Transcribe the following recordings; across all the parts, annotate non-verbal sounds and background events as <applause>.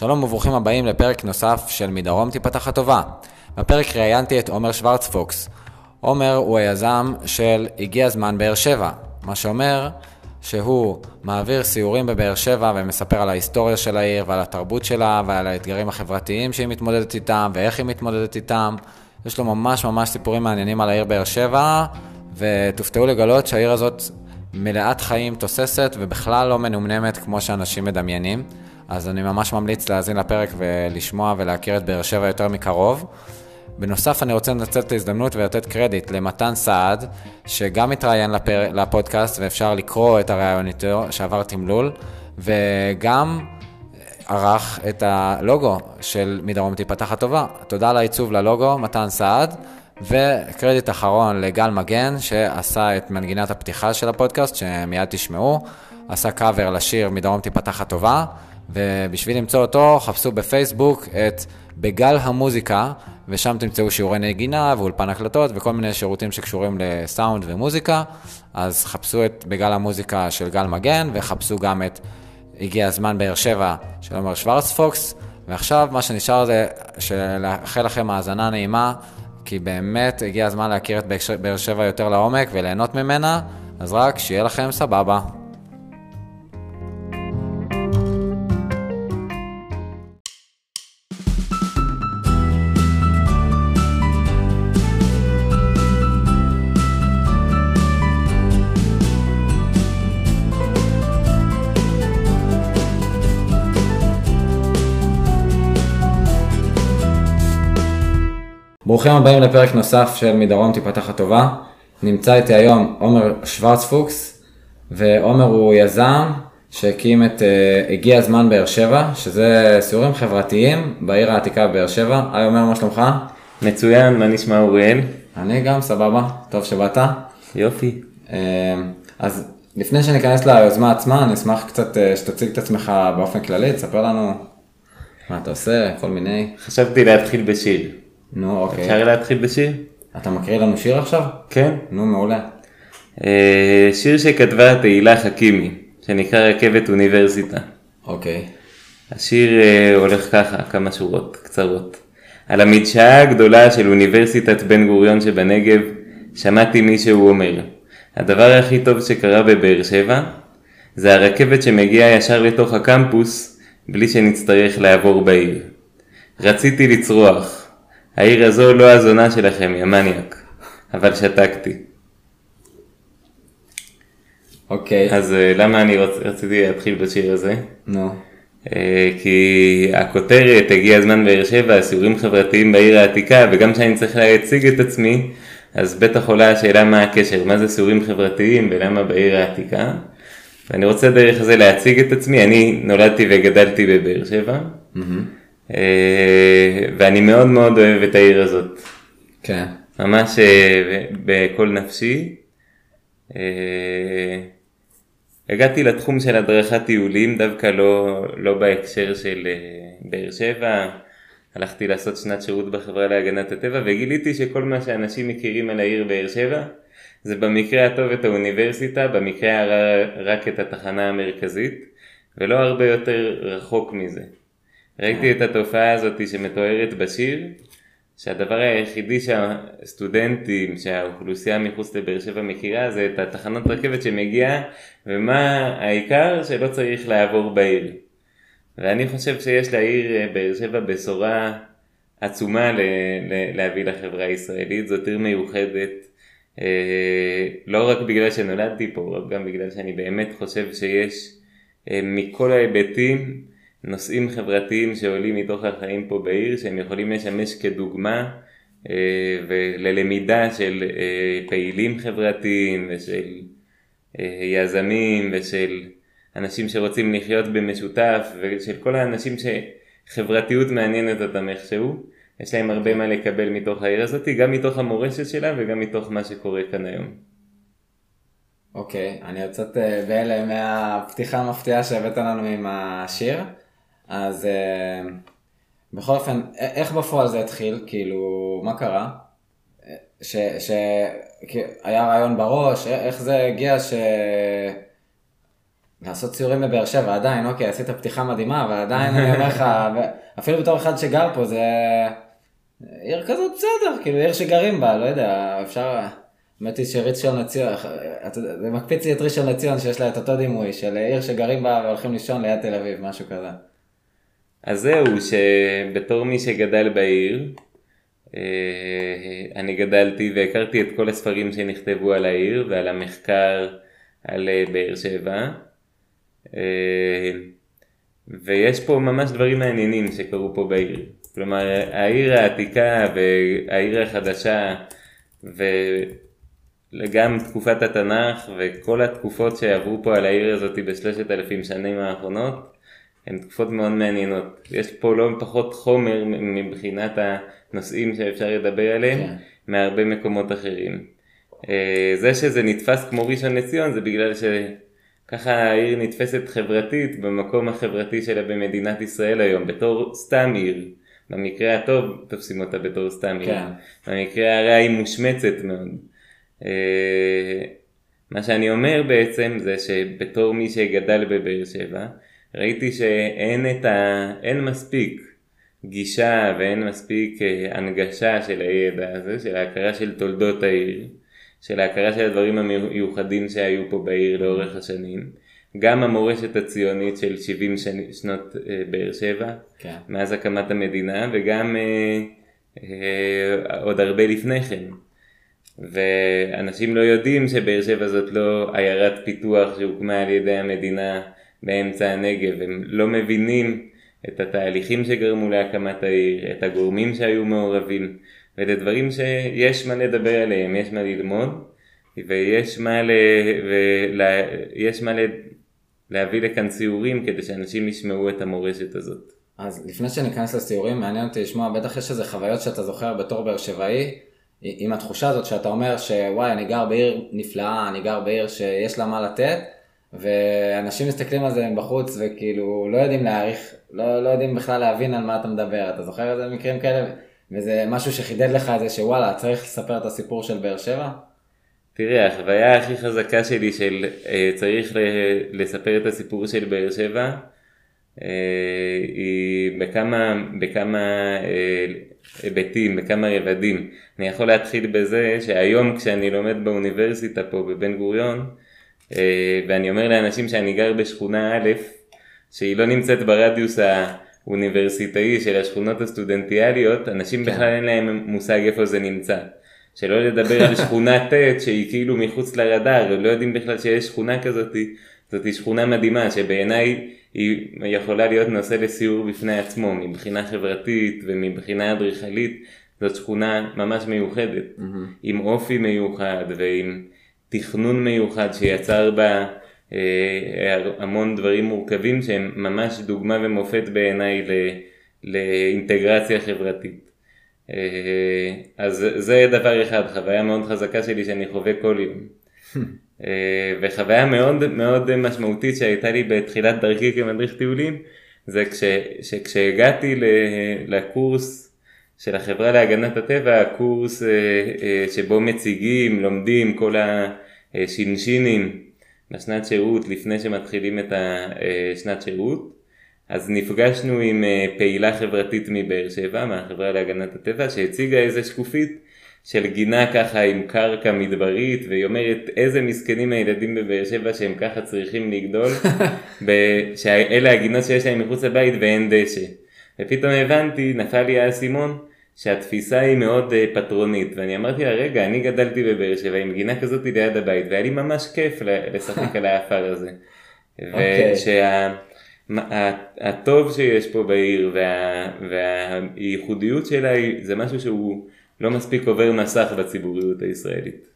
שלום וברוכים הבאים לפרק נוסף של מדרום תיפתח הטובה. בפרק ראיינתי את עומר שוורצפוקס. עומר הוא היזם של הגיע הזמן באר שבע, מה שאומר שהוא מעביר סיורים בבאר שבע ומספר על ההיסטוריה של העיר ועל התרבות שלה ועל האתגרים החברתיים שהיא מתמודדת איתם ואיך היא מתמודדת איתם. יש לו ממש ממש סיפורים מעניינים על העיר באר שבע, ותופתעו לגלות שהעיר הזאת מלאת חיים, תוססת ובכלל לא מנומנמת כמו שאנשים מדמיינים. אז אני ממש ממליץ להאזין לפרק ולשמוע ולהכיר את באר שבע יותר מקרוב. בנוסף, אני רוצה לנצל את ההזדמנות ולתת קרדיט למתן סעד, שגם התראיין לפר... לפודקאסט ואפשר לקרוא את הראיון איתו, שעבר תמלול, וגם ערך את הלוגו של מדרום תיפתח הטובה. תודה על העיצוב ללוגו, מתן סעד. וקרדיט אחרון לגל מגן, שעשה את מנגינת הפתיחה של הפודקאסט, שמיד תשמעו. עשה קאבר לשיר מדרום תיפתח הטובה, ובשביל למצוא אותו, חפשו בפייסבוק את בגל המוזיקה, ושם תמצאו שיעורי נגינה ואולפן הקלטות וכל מיני שירותים שקשורים לסאונד ומוזיקה. אז חפשו את בגל המוזיקה של גל מגן, וחפשו גם את הגיע הזמן באר שבע של עומר שוורצפוקס. ועכשיו מה שנשאר זה לאחל לכם האזנה נעימה, כי באמת הגיע הזמן להכיר את באר שבע יותר לעומק וליהנות ממנה, אז רק שיהיה לכם סבבה. ברוכים הבאים לפרק נוסף של מדרום תיפתח הטובה. נמצא איתי היום עומר שוורצפוקס, ועומר הוא יזם שהקים את uh, הגיע הזמן באר שבע, שזה סיורים חברתיים בעיר העתיקה בבאר שבע. היי עומר, מה שלומך? מצוין, מה נשמע אוריאל? אני גם, סבבה, טוב שבאת. יופי. Uh, אז לפני שניכנס ליוזמה עצמה, אני אשמח קצת uh, שתציג את עצמך באופן כללי, תספר לנו מה אתה עושה, כל מיני. חשבתי להתחיל בשיר. נו, אוקיי. אפשר להתחיל בשיר? אתה מקריא לנו שיר עכשיו? כן. נו, מעולה. אה, שיר שכתבה תהילה חכימי, שנקרא רכבת אוניברסיטה. אוקיי. השיר אה, הולך ככה, כמה שורות קצרות. על המדשאה הגדולה של אוניברסיטת בן גוריון שבנגב, שמעתי מישהו אומר, הדבר הכי טוב שקרה בבאר שבע, זה הרכבת שמגיעה ישר לתוך הקמפוס, בלי שנצטרך לעבור בעיר. רציתי לצרוח, העיר הזו לא הזונה שלכם, יא מניאק. אבל שתקתי. אוקיי. אז אה, למה אני רצ... רציתי להתחיל בשיר הזה? נו. אה, כי הכותרת, הגיע הזמן באר שבע, סיורים חברתיים בעיר העתיקה, וגם כשאני צריך להציג את עצמי, אז בטח עולה השאלה מה הקשר, מה זה סיורים חברתיים ולמה בעיר העתיקה. ואני רוצה דרך זה להציג את עצמי, אני נולדתי וגדלתי בבאר שבע. Mm-hmm. אה, ואני מאוד מאוד אוהב את העיר הזאת. כן. ממש אה, בכל נפשי. אה, הגעתי לתחום של הדרכת טיולים, דווקא לא, לא בהקשר של באר שבע. הלכתי לעשות שנת שירות בחברה להגנת הטבע וגיליתי שכל מה שאנשים מכירים על העיר באר שבע זה במקרה הטוב את האוניברסיטה, במקרה הרע רק את התחנה המרכזית ולא הרבה יותר רחוק מזה. ראיתי את התופעה הזאת שמתוארת בשיר, שהדבר היחידי שהסטודנטים, שהאוכלוסייה מחוץ לבאר שבע מכירה זה את התחנות רכבת שמגיעה, ומה העיקר שלא צריך לעבור בעיר. ואני חושב שיש לעיר אה, באר שבע בשורה עצומה להביא לחברה הישראלית, זאת עיר מיוחדת, אה, לא רק בגלל שנולדתי פה, גם בגלל שאני באמת חושב שיש אה, מכל ההיבטים נושאים חברתיים שעולים מתוך החיים פה בעיר, שהם יכולים לשמש כדוגמה אה, וללמידה של אה, פעילים חברתיים ושל אה, יזמים ושל אנשים שרוצים לחיות במשותף ושל כל האנשים שחברתיות מעניינת אותם איכשהו. יש להם הרבה מה לקבל מתוך העיר הזאת, גם מתוך המורשת שלה וגם מתוך מה שקורה כאן היום. אוקיי, okay, אני יוצאת בהלם מהפתיחה המפתיעה שהבאת לנו עם השיר. אז אה, בכל אופן, איך בפועל זה התחיל? כאילו, מה קרה? שהיה רעיון בראש, איך זה הגיע ש... לעשות ציורים בבאר שבע עדיין, אוקיי, עשית פתיחה מדהימה, אבל עדיין אני אומר לך, <laughs> אפילו בתור אחד שגר פה, זה עיר כזאת בסדר, כאילו עיר שגרים בה, לא יודע, אפשר, האמת היא שראשון לציון, זה מקפיץ לי את ראשון לציון שיש לה את אותו דימוי של עיר שגרים בה והולכים לישון ליד תל אביב, משהו כזה. אז זהו, שבתור מי שגדל בעיר, אה, אני גדלתי והכרתי את כל הספרים שנכתבו על העיר ועל המחקר על אה, באר שבע. אה, ויש פה ממש דברים מעניינים שקרו פה בעיר. כלומר, העיר העתיקה והעיר החדשה וגם תקופת התנ"ך וכל התקופות שעברו פה על העיר הזאת בשלושת אלפים שנים האחרונות הן תקופות מאוד מעניינות. יש פה לא פחות חומר מבחינת הנושאים שאפשר לדבר עליהם כן. מהרבה מקומות אחרים. אה, זה שזה נתפס כמו ראשון לציון זה בגלל שככה העיר נתפסת חברתית במקום החברתי שלה במדינת ישראל היום בתור סתם עיר. במקרה הטוב תופסים אותה בתור סתם עיר. כן. במקרה הרע היא מושמצת מאוד. אה, מה שאני אומר בעצם זה שבתור מי שגדל בבאר שבע ראיתי שאין את ה... אין מספיק גישה ואין מספיק אה, הנגשה של הידע הזה, של ההכרה של תולדות העיר, של ההכרה של הדברים המיוחדים שהיו פה בעיר לאורך השנים. גם המורשת הציונית של 70 שני, שנות אה, באר שבע, כן. מאז הקמת המדינה, וגם אה, אה, עוד הרבה לפני כן. ואנשים לא יודעים שבאר שבע זאת לא עיירת פיתוח שהוקמה על ידי המדינה באמצע הנגב, הם לא מבינים את התהליכים שגרמו להקמת העיר, את הגורמים שהיו מעורבים, ואלה דברים שיש מה לדבר עליהם, יש מה ללמוד, ויש מה, ל... ול... יש מה ל... להביא לכאן ציורים כדי שאנשים ישמעו את המורשת הזאת. אז לפני שניכנס לסיורים, מעניין אותי לשמוע, בטח יש איזה חוויות שאתה זוכר בתור באר שבעי, עם התחושה הזאת שאתה אומר שוואי, אני גר בעיר נפלאה, אני גר בעיר שיש לה מה לתת, ואנשים מסתכלים על זה מבחוץ וכאילו לא יודעים להעריך, לא, לא יודעים בכלל להבין על מה אתה מדבר, אתה זוכר איזה מקרים כאלה? וזה משהו שחידד לך את זה שוואלה, צריך לספר את הסיפור של באר שבע? תראה, החוויה הכי חזקה שלי של אה, צריך לספר את הסיפור של באר שבע, אה, היא בכמה, בכמה אה, היבטים, בכמה רבדים. אני יכול להתחיל בזה שהיום כשאני לומד באוניברסיטה פה בבן גוריון, ואני אומר לאנשים שאני גר בשכונה א', שהיא לא נמצאת ברדיוס האוניברסיטאי של השכונות הסטודנטיאליות, אנשים כן. בכלל אין להם מושג איפה זה נמצא. שלא לדבר על שכונה ט' שהיא כאילו מחוץ לרדאר, לא יודעים בכלל שיש שכונה כזאת, זאת שכונה מדהימה שבעיניי היא יכולה להיות נושא לסיור בפני עצמו מבחינה חברתית ומבחינה אדריכלית, זאת שכונה ממש מיוחדת, mm-hmm. עם אופי מיוחד ועם תכנון מיוחד שיצר בה אה, המון דברים מורכבים שהם ממש דוגמה ומופת בעיניי לאינטגרציה חברתית. אה, אז זה דבר אחד, חוויה מאוד חזקה שלי שאני חווה כל יום. <laughs> אה, וחוויה מאוד מאוד משמעותית שהייתה לי בתחילת דרכי כמדריך טיולים, זה כש, שכשהגעתי לקורס של החברה להגנת הטבע, הקורס אה, אה, שבו מציגים, לומדים כל השינשינים לשנת שירות לפני שמתחילים את השנת שירות. אז נפגשנו עם אה, פעילה חברתית מבאר שבע, מהחברה להגנת הטבע, שהציגה איזה שקופית של גינה ככה עם קרקע מדברית, והיא אומרת איזה מסכנים הילדים בבאר שבע שהם ככה צריכים לגדול, <laughs> שאלה הגינות שיש להם מחוץ לבית ואין דשא. ופתאום הבנתי, נפל לי האסימון, שהתפיסה היא מאוד uh, פטרונית, ואני אמרתי לה, רגע, אני גדלתי בבאר שבע עם גינה כזאת ליד הבית, והיה לי ממש כיף לשחק על האפר הזה. אוקיי. ושהטוב שיש פה בעיר וה, והייחודיות שלה זה משהו שהוא לא מספיק עובר מסך בציבוריות הישראלית.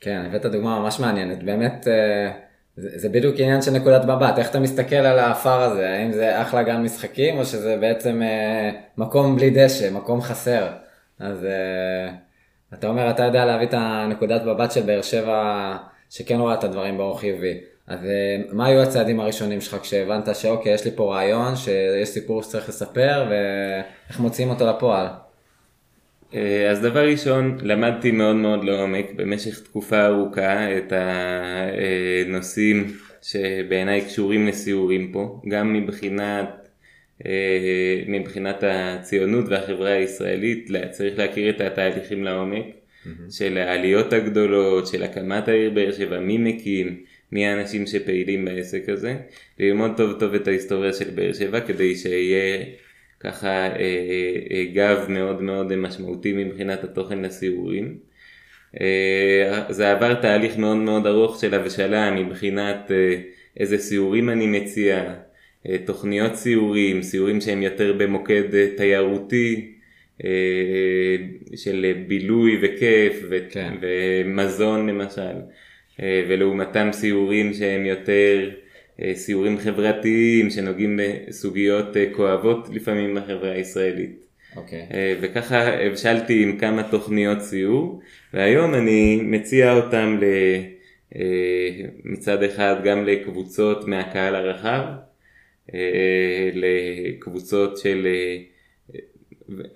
כן, הבאת דוגמה ממש מעניינת, באמת... Uh... זה, זה בדיוק עניין של נקודת מבט, איך אתה מסתכל על האפר הזה, האם זה אחלה גן משחקים או שזה בעצם אה, מקום בלי דשא, מקום חסר. אז אה, אתה אומר, אתה יודע להביא את הנקודת מבט של באר שבע שכן רואה את הדברים באור חיובי. אז אה, מה היו הצעדים הראשונים שלך כשהבנת שאוקיי, יש לי פה רעיון, שיש סיפור שצריך לספר ואיך מוציאים אותו לפועל? אה, אז דבר ראשון, למדתי מאוד מאוד לעומק במשך תקופה ארוכה את הנושאים שבעיניי קשורים לסיורים פה, גם מבחינת, אה, מבחינת הציונות והחברה הישראלית, צריך להכיר את התהליכים לעומק, mm-hmm. של העליות הגדולות, של הקמת העיר באר שבע, מי מקים, מי האנשים שפעילים בעסק הזה, ללמוד טוב טוב את ההיסטוריה של באר שבע כדי שיהיה ככה אה, אה, גב מאוד מאוד משמעותי מבחינת התוכן לסיורים. אה, זה עבר תהליך מאוד מאוד ארוך של הבשלה מבחינת איזה סיורים אני מציע, תוכניות סיורים, סיורים שהם יותר במוקד תיירותי, של בילוי וכיף ו- כן. ומזון למשל, ולעומתם סיורים שהם יותר סיורים חברתיים שנוגעים בסוגיות כואבות לפעמים בחברה הישראלית. Okay. אוקיי. וככה הבשלתי עם כמה תוכניות סיור. והיום אני מציע אותם ל, אה, מצד אחד גם לקבוצות מהקהל הרחב, אה, לקבוצות של אה,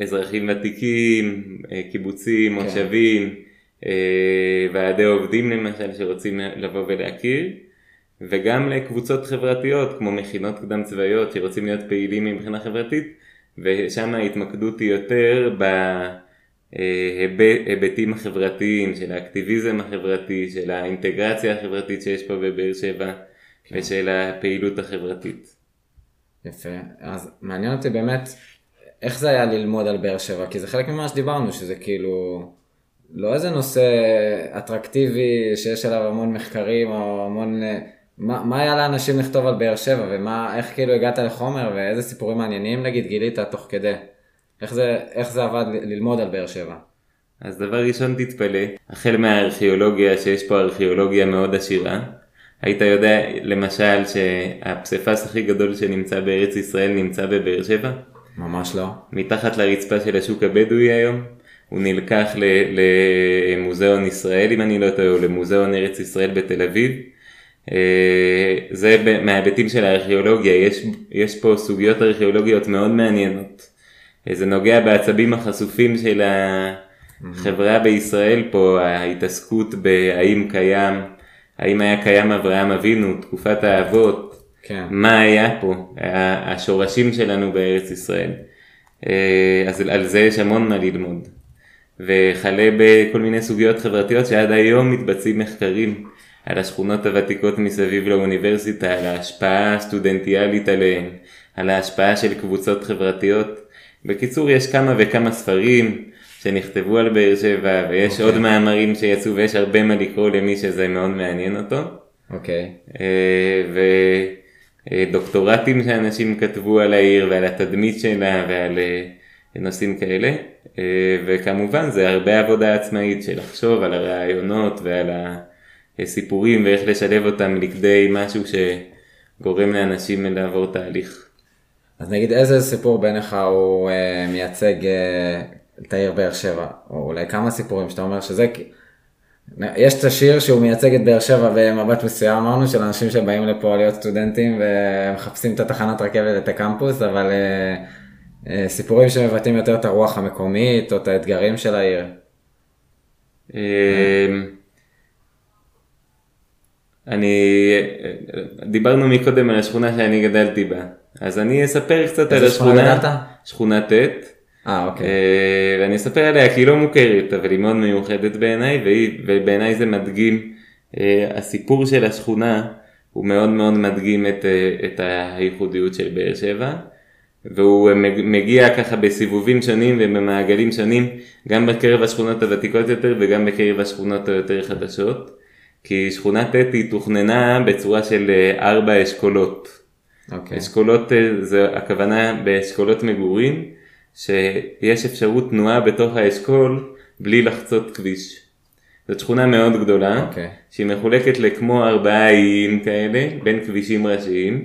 אזרחים ותיקים, קיבוצים, כן. מושבים, ועדי עובדים למשל שרוצים לבוא ולהכיר, וגם לקבוצות חברתיות כמו מכינות קדם צבאיות שרוצים להיות פעילים מבחינה חברתית, ושם ההתמקדות היא יותר ב... היבטים החברתיים, של האקטיביזם החברתי, של האינטגרציה החברתית שיש פה בבאר שבע כן. ושל הפעילות החברתית. יפה, אז מעניין אותי באמת איך זה היה ללמוד על באר שבע, כי זה חלק ממה שדיברנו, שזה כאילו לא איזה נושא אטרקטיבי שיש עליו המון מחקרים או המון... מה, מה היה לאנשים לכתוב על באר שבע ומה, איך כאילו הגעת לחומר ואיזה סיפורים מעניינים נגיד גילית תוך כדי? איך זה, איך זה עבד ללמוד על באר שבע? אז דבר ראשון תתפלא, החל מהארכיאולוגיה, שיש פה ארכיאולוגיה מאוד עשירה, היית יודע למשל שהפסיפס הכי גדול שנמצא בארץ ישראל נמצא בבאר שבע? ממש לא. מתחת לרצפה של השוק הבדואי היום, הוא נלקח למוזיאון ישראל אם אני לא טועה, או למוזיאון ארץ ישראל בתל אביב. אה, זה מההיבטים של הארכיאולוגיה, יש, יש פה סוגיות ארכיאולוגיות מאוד מעניינות. זה נוגע בעצבים החשופים של החברה בישראל פה, ההתעסקות בהאם קיים, האם היה קיים אברהם אבינו, תקופת האבות, כן. מה היה פה, השורשים שלנו בארץ ישראל. אה, אז על זה יש המון מה ללמוד. וכלה בכל מיני סוגיות חברתיות שעד היום מתבצעים מחקרים על השכונות הוותיקות מסביב לאוניברסיטה, על ההשפעה הסטודנטיאלית עליהן, על ההשפעה של קבוצות חברתיות. בקיצור, יש כמה וכמה ספרים שנכתבו על באר שבע, ויש okay. עוד אוקיי. מאמרים שיצאו, ויש הרבה מה לקרוא למי שזה מאוד מעניין אותו. אוקיי. Okay. אה, ודוקטורטים שאנשים כתבו על העיר ועל התדמית שלה ועל אה, נושאים כאלה. אה, וכמובן זה הרבה עבודה עצמאית של לחשוב על הרעיונות ועל הסיפורים ואיך לשלב אותם לכדי משהו שגורם לאנשים לעבור תהליך. אז נגיד איזה סיפור בעיניך הוא אה, מייצג אה, את העיר באר שבע, או אולי כמה סיפורים שאתה אומר שזה, יש את השיר שהוא מייצג את באר שבע במבט מסוים אמרנו של אנשים שבאים לפה להיות סטודנטים ומחפשים את התחנת רכבת את הקמפוס, אבל אה, אה, סיפורים שמבטאים יותר את הרוח המקומית או את האתגרים של העיר. אה, אני, דיברנו מקודם על השכונה שאני גדלתי בה. אז אני אספר קצת על השכונה, שכונה ט', אה אוקיי, אה, ואני אספר עליה כי היא לא מוכרת אבל היא מאוד מיוחדת בעיניי ובעיניי זה מדגים, אה, הסיפור של השכונה הוא מאוד מאוד מדגים את, אה, את הייחודיות של באר שבע. והוא מגיע ככה בסיבובים שונים ובמעגלים שונים גם בקרב השכונות הוותיקות יותר וגם בקרב השכונות היותר חדשות כי שכונה ט' היא תוכננה בצורה של ארבע אשכולות. Okay. אוקיי. אשכולות, אה, זה הכוונה באשכולות מגורים, שיש אפשרות תנועה בתוך האשכול בלי לחצות כביש. זאת שכונה מאוד גדולה, okay. אוקיי. שהיא מחולקת לכמו ארבעה איים כאלה, בין כבישים ראשיים,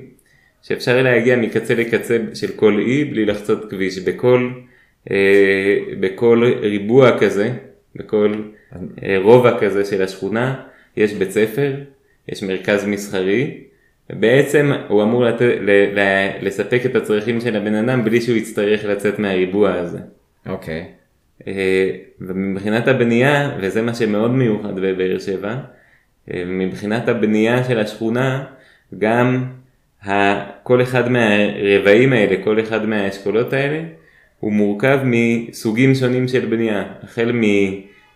שאפשר להגיע מקצה לקצה של כל אי בלי לחצות כביש. בכל, אה, בכל ריבוע כזה, בכל אה, רובע כזה של השכונה, יש בית ספר, יש מרכז מסחרי, בעצם הוא אמור לת... ל... ל... לספק את הצרכים של הבן אדם בלי שהוא יצטרך לצאת מהריבוע הזה. אוקיי. Okay. אה, ומבחינת הבנייה, וזה מה שמאוד מיוחד בבאר שבע, אה, מבחינת הבנייה של השכונה, גם ה, כל אחד מהרבעים האלה, כל אחד מהאשכולות האלה, הוא מורכב מסוגים שונים של בנייה, החל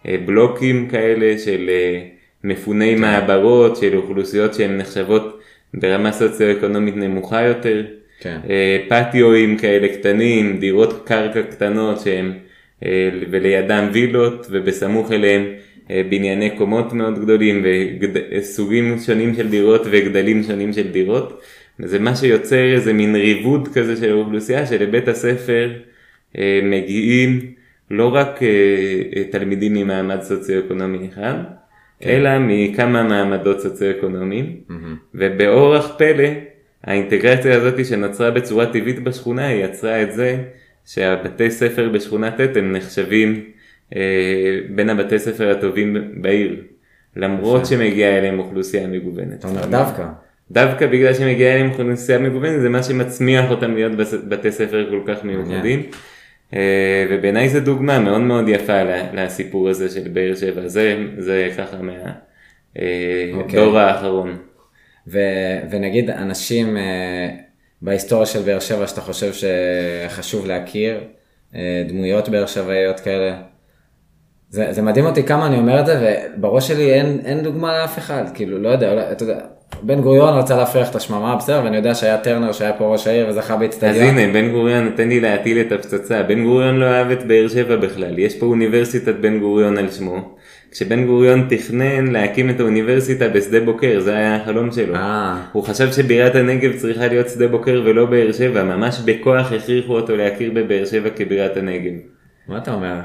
מבלוקים כאלה של אה, מפוני כן. מעברות, של אוכלוסיות שהן נחשבות ברמה סוציו-אקונומית נמוכה יותר, כן. אה, פטיואים כאלה קטנים, דירות קרקע קטנות שהם, אה, ולידם וילות, ובסמוך אליהם בנייני קומות מאוד גדולים, וסוגים שונים של דירות וגדלים שונים של דירות. זה מה שיוצר איזה מין ריבוד כזה של האוכלוסייה שלבית הספר אה, מגיעים לא רק אה, אה, תלמידים ממעמד סוציו-אקונומי אחד. אלא מכמה מעמדות סוציו-אקונומיים. ובאורח פלא האינטגרציה הזאת שנוצרה בצורה טבעית בשכונה היא יצרה את זה שהבתי ספר בשכונת ט' הם נחשבים אה, בין הבתי ספר הטובים בעיר, למרות שמגיעה אליהם אוכלוסייה מגוונת. אתה אומר דווקא. דווקא בגלל שמגיעה אליהם אוכלוסייה מגוונת זה מה שמצמיח אותם להיות בתי ספר כל כך מיוחדים. אה, ובעיניי זו דוגמה מאוד מאוד יפה לסיפור הזה של באר שבע, זה, זה ככה מהדור אה, אוקיי. האחרון. ו, ונגיד אנשים אה, בהיסטוריה של באר שבע שאתה חושב שחשוב להכיר, דמויות באר שבעיות כאלה. זה, זה מדהים אותי כמה אני אומר את זה ובראש שלי אין, אין דוגמה לאף אחד, כאילו לא יודע, אתה יודע, בן גוריון רצה להפריח את השממה, בסדר, ואני יודע שהיה טרנר שהיה פה ראש העיר וזכה באצטדיון. אז הנה, בן גוריון נותן לי להטיל את הפצצה. בן גוריון לא אהב את באר שבע בכלל, יש פה אוניברסיטת בן גוריון על שמו. כשבן גוריון תכנן להקים את האוניברסיטה בשדה בוקר, זה היה החלום שלו. 아. אה. הוא חשב שבירת הנגב צריכה להיות שדה בוקר ולא באר שבע, ממש בכוח הכריחו אותו להכיר בבאר שבע כבירת הנגב. מה אתה אומר?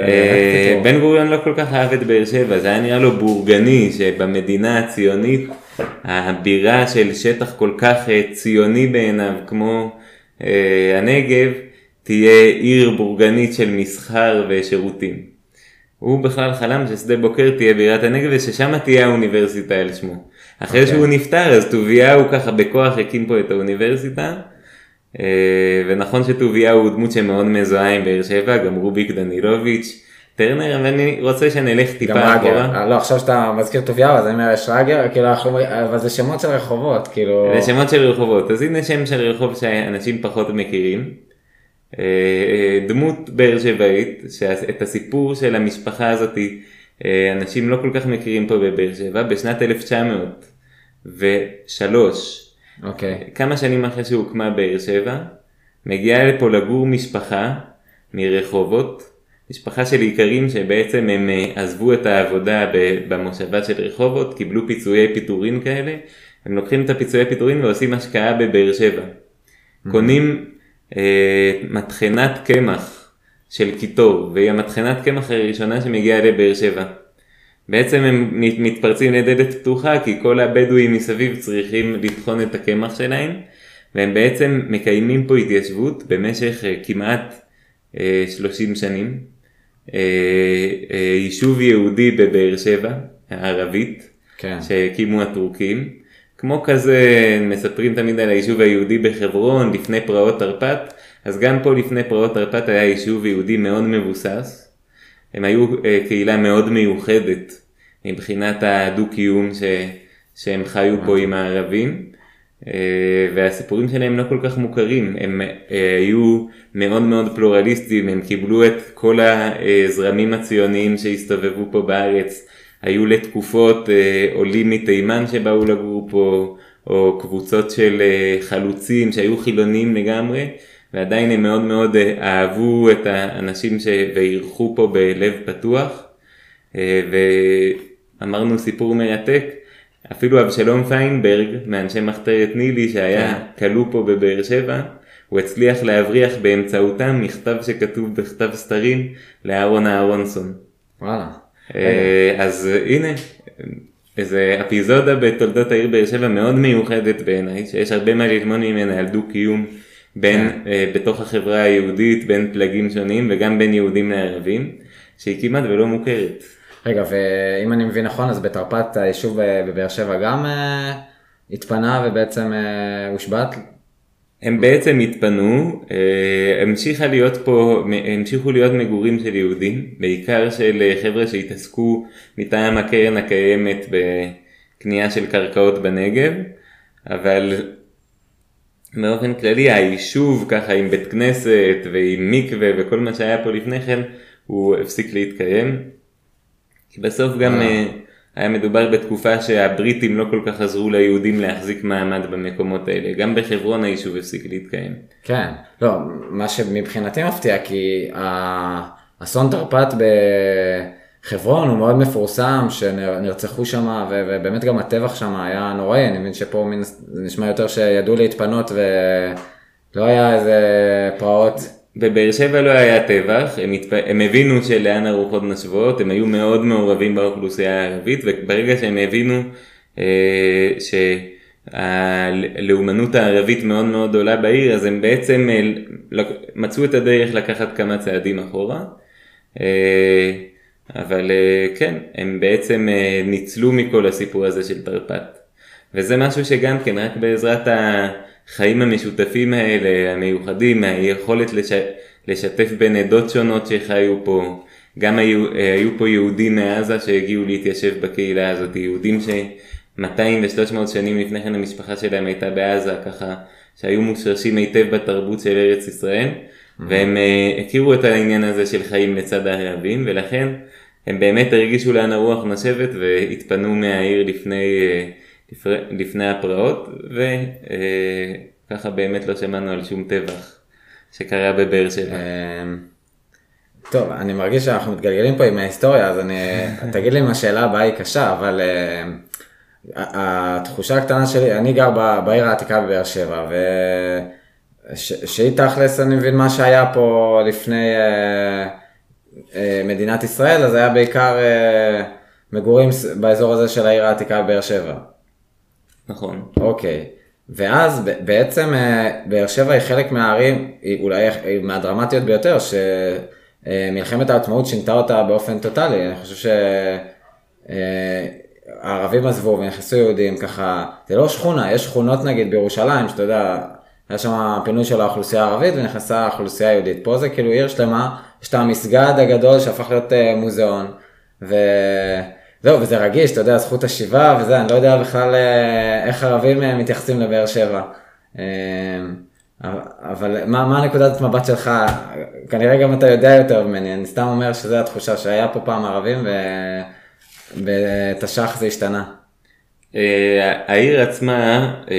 אה, בן גוריון לא כל כך אהב את באר שבע, זה היה נראה לו בורגני שבמדינה הציונית הבירה של שטח כל כך אה, ציוני בעיניו כמו אה, הנגב תהיה עיר בורגנית של מסחר ושירותים. הוא בכלל חלם ששדה בוקר תהיה בירת הנגב וששם תהיה האוניברסיטה על שמו. אחרי okay. אוקיי. שהוא נפטר אז טוביהו ככה בכוח הקים פה את האוניברסיטה. אה, ונכון שטוביהו הוא דמות שמאוד מזוהה עם באר שבע, גם רוביק דנילוביץ'. טרנר ואני רוצה שנלך טיפה אחורה. לא עכשיו שאתה מזכיר טוביהו אז אני אומר שרגר כאילו אבל זה שמות של רחובות כאילו. זה שמות של רחובות אז הנה שם של רחוב שאנשים פחות מכירים. אה, אה, דמות באר שבעית שאת הסיפור של המשפחה הזאת אנשים לא כל כך מכירים פה בבאר שבע בשנת 1903. אוקיי. כמה שנים אחרי שהוקמה באר שבע, מגיעה לפה לגור משפחה מרחובות, משפחה של איכרים שבעצם הם אה, עזבו את העבודה במושבה של רחובות, קיבלו פיצויי פיטורין כאלה, הם לוקחים את הפיצויי פיטורין ועושים השקעה בבאר שבע. אמ-המ. קונים אה, מטחנת קמח של קיטור, והיא המטחנת קמח הראשונה שמגיעה לבאר שבע. בעצם הם מתפרצים לדלת פתוחה כי כל הבדואים מסביב צריכים לטחון את הקמח שלהם והם בעצם מקיימים פה התיישבות במשך אה, כמעט 30 אה, שנים. אה, יישוב יהודי בבאר שבע, הערבית, כן. שהקימו הטורקים. כמו כזה מספרים תמיד על היישוב היהודי בחברון לפני פרעות תרפ"ט, אז גם פה לפני פרעות תרפ"ט היה יישוב יהודי מאוד מבוסס. הם היו קהילה מאוד מיוחדת מבחינת הדו-קיום ש, שהם חיו פה עם הערבים. אה, והסיפורים שלהם לא כל כך מוכרים, הם אה, היו מאוד מאוד פלורליסטיים, הם קיבלו את כל הזרמים הציוניים שהסתובבו פה בארץ, היו לתקופות אה, עולים מתימן שבאו לגור פה, או קבוצות של חלוצים שהיו חילונים לגמרי, ועדיין הם מאוד מאוד אהבו את האנשים ש... ואירחו פה בלב פתוח. אמרנו סיפור מרתק, אפילו אבשלום פיינברג מאנשי מחתרת נילי שהיה כן. כלוא פה בבאר שבע, הוא הצליח להבריח באמצעותם מכתב שכתוב בכתב סתרים לאהרון אהרונסון. וואלה. אה, אז הנה, איזה אפיזודה בתולדות העיר באר שבע מאוד מיוחדת בעיניי, שיש הרבה מה ללמוד ממנה על דו קיום בין, uh, בתוך החברה היהודית, בין פלגים שונים וגם בין יהודים לערבים, שהיא כמעט ולא מוכרת. רגע, ואם אני מבין נכון, אז בתרפ"ט היישוב בבאר שבע גם uh, התפנה ובעצם uh, הושבת? הם בעצם התפנו, המשיכה להיות פה, המשיכו להיות מגורים של יהודים, בעיקר של חבר'ה שהתעסקו מטעם הקרן הקיימת בקנייה של קרקעות בנגב, אבל באופן כללי היישוב ככה עם בית כנסת ועם מקווה וכל מה שהיה פה לפני כן, הוא הפסיק להתקיים. כי בסוף גם אה. היה מדובר בתקופה שהבריטים לא כל כך עזרו ליהודים להחזיק מעמד במקומות האלה. גם בחברון היישוב הפסיק להתקיים. כן, לא, מה שמבחינתי מפתיע, כי האסון תרפ"ט בחברון הוא מאוד מפורסם, שנרצחו שם, ובאמת גם הטבח שם היה נוראי, אני מבין שפה מן, זה נשמע יותר שידעו להתפנות ולא היה איזה פרעות. בבאר שבע לא היה טבח, הם, התפ... הם הבינו שלאן הרוחות נושבות, הם היו מאוד מעורבים באוכלוסייה הערבית, וברגע שהם הבינו אה, שהלאומנות הערבית מאוד מאוד עולה בעיר, אז הם בעצם אה, מצאו את הדרך לקחת כמה צעדים אחורה. אה, אבל אה, כן, הם בעצם אה, ניצלו מכל הסיפור הזה של תרפ"ט. וזה משהו שגם כן, רק בעזרת החיים המשותפים האלה, המיוחדים, היכולת לש... לשתף בין עדות שונות שחיו פה, גם היו, אה, היו פה יהודים מעזה שהגיעו להתיישב בקהילה הזאת, יהודים ש-200 ו-300 שנים לפני כן המשפחה שלהם הייתה בעזה, ככה שהיו מושרשים היטב בתרבות של ארץ ישראל. והם uh, הכירו את העניין הזה של חיים לצד הערבים, ולכן הם באמת הרגישו לאן הרוח נושבת והתפנו מהעיר לפני, לפני, לפני הפרעות וככה באמת לא שמענו על שום טבח שקרה בבאר שבע. אמ, טוב, אני מרגיש שאנחנו מתגלגלים פה עם ההיסטוריה, אז אני, <laughs> תגיד לי אם השאלה הבאה היא קשה, אבל uh, התחושה הקטנה שלי, אני גר בעיר העתיקה בבאר שבע, ושהיא תכלס, אני מבין מה שהיה פה לפני... Uh, אה, מדינת ישראל, אז היה בעיקר אה, מגורים באזור הזה של העיר העתיקה בבאר שבע. נכון. אוקיי. ואז בעצם אה, באר שבע היא חלק מהערים, היא אולי מהדרמטיות ביותר, שמלחמת העצמאות שינתה אותה באופן טוטאלי. אני חושב שהערבים עזבו ונכנסו יהודים ככה, זה לא שכונה, יש שכונות נגיד בירושלים, שאתה יודע, היה שם פינוי של האוכלוסייה הערבית ונכנסה האוכלוסייה היהודית. פה זה כאילו עיר שלמה יש את המסגד הגדול שהפך להיות uh, מוזיאון, וזהו, וזה רגיש, אתה יודע, זכות השיבה וזה, אני לא יודע בכלל uh, איך ערבים uh, מתייחסים לבאר שבע. אבל מה, מה הנקודת מבט שלך? כנראה גם אתה יודע יותר ממני, אני סתם אומר שזו התחושה שהיה פה פעם ערבים ובתש"ח זה השתנה. Uh, העיר עצמה, uh,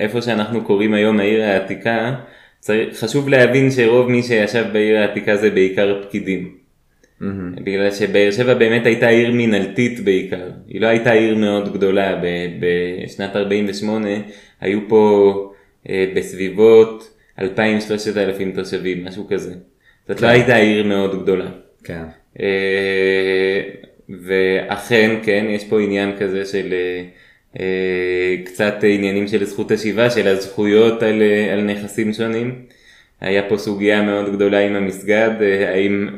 איפה שאנחנו קוראים היום העיר העתיקה, צריך, חשוב להבין שרוב מי שישב בעיר העתיקה זה בעיקר פקידים. Mm-hmm. בגלל שבאר שבע באמת הייתה עיר מינהלתית בעיקר, היא לא הייתה עיר מאוד גדולה, בשנת 48 היו פה אה, בסביבות 2,000-3,000 תושבים, משהו כזה. זאת כן. לא הייתה עיר מאוד גדולה. כן. אה, ואכן, כן, יש פה עניין כזה של... אה, אה, קצת עניינים של זכות השיבה, של הזכויות על, אה, על נכסים שונים. היה פה סוגיה מאוד גדולה עם המסגד, אה, האם